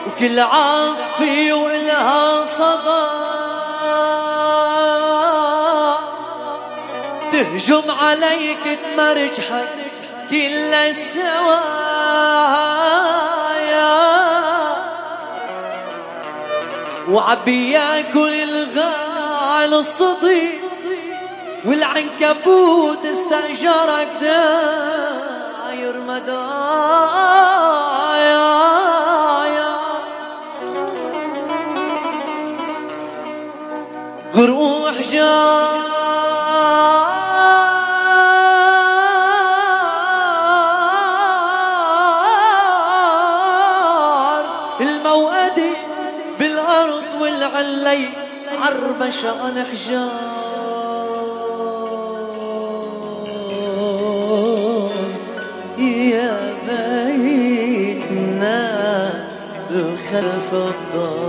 وكل عاصفي وإلها صدى. جم عليك تمرجحك كل السوايا وعبي ياكل الغال الصديق والعنكبوت استأجرك داير مدايا. غروح جار عربش عن حجار يا بيتنا الخلف الدار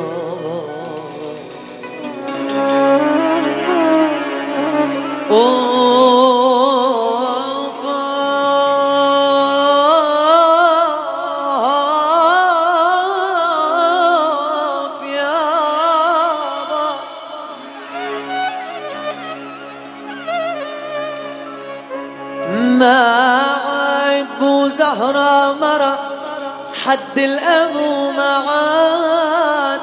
حد الأبو ما عاد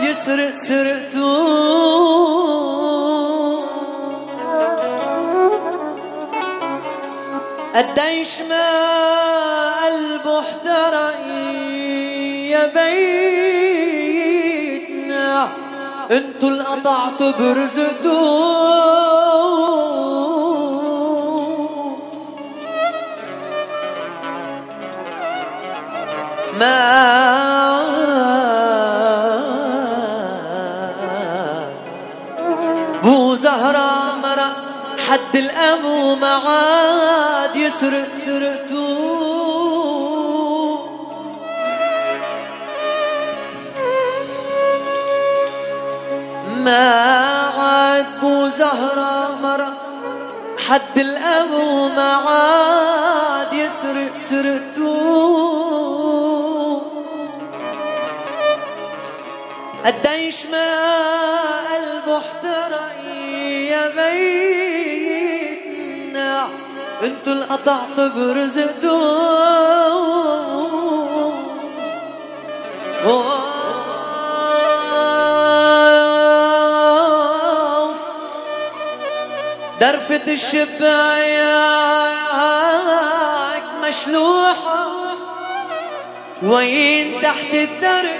يسرق سرقتو قديش ما قلبه احترق يا بيتنا. انتو اللي قطعتوا برزقتو ما بو زهرة مرة حد الأبو ما عاد يسرق سرقتو ما عاد بو زهرة مرة حد الأبو ما عاد يسرق سرقتو قديش ما قلبه احترق يا بيتنا انتو اللي قطعت برزقتو درفة الشباك مشلوحة. وين تحت الدرب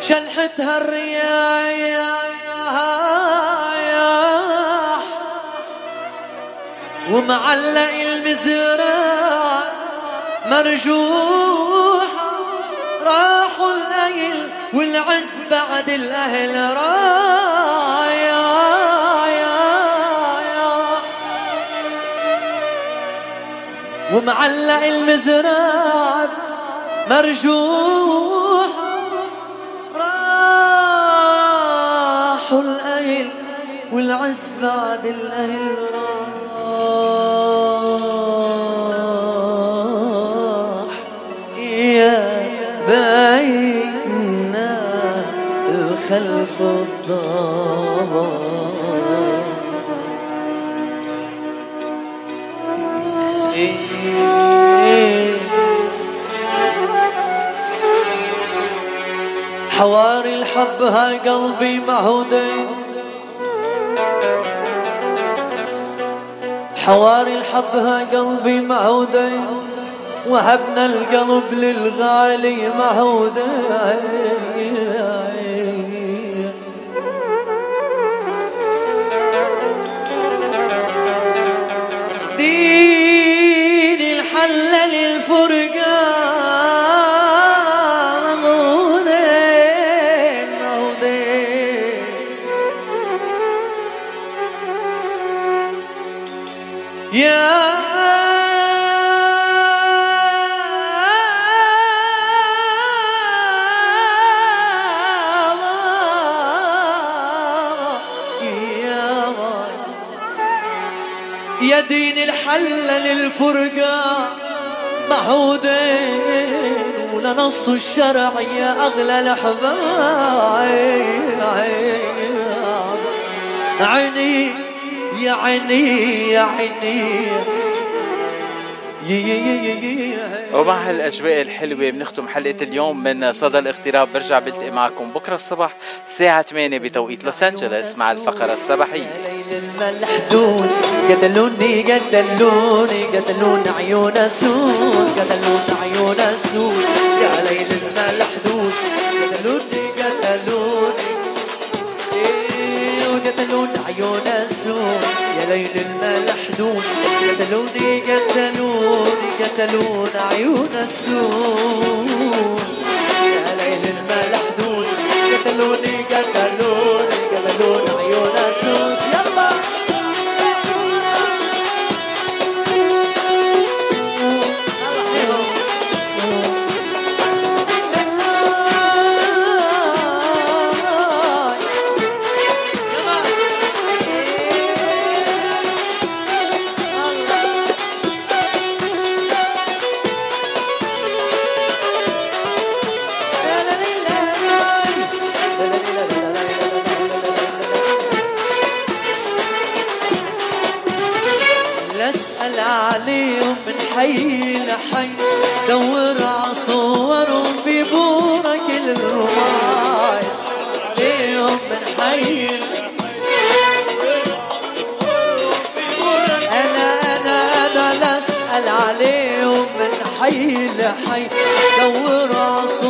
شلحتها الرياح ومعلق المزرعة مرجوح راحوا الليل والعز بعد الأهل رايا ومعلق المزرعة مرجوح والعز بعد الأهل راح يا بينا الخلف الضباب حواري الحب ها قلبي معهودين حواري الحب ها قلبي معهودين وهبنا القلب للغالي معهودين دين الحل للفرقان للفرقة معهودين ولنص الشرع يا أغلى الأحباب. عيني يا عيني يا عيني. ومع هالأجواء الحلوة بنختم حلقة اليوم من صدى الاغتراب. برجع بلتقي معكم بكرة الصبح الساعة 8 بتوقيت لوس أنجلوس مع الفقرة الصباحية. الملحدون. قتلوني قتلوني قتلون عيون السود. قتلون عيون السود. يا ليل الملحدون. قتلوني قتلوني قتلون عيون السود. يا ليل الملحدون. قتلوني قتلوني قتلون عيون السود. يا ليل الملحدون. قتلوني قتلوني قتلون أنا أنا أنا عليهم من حي لحي دور عصورهم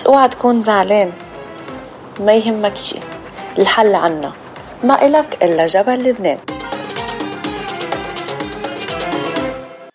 بس اوعى تكون زعلان. ما يهمك شي الحل عنا. ما إلك إلا جبل لبنان.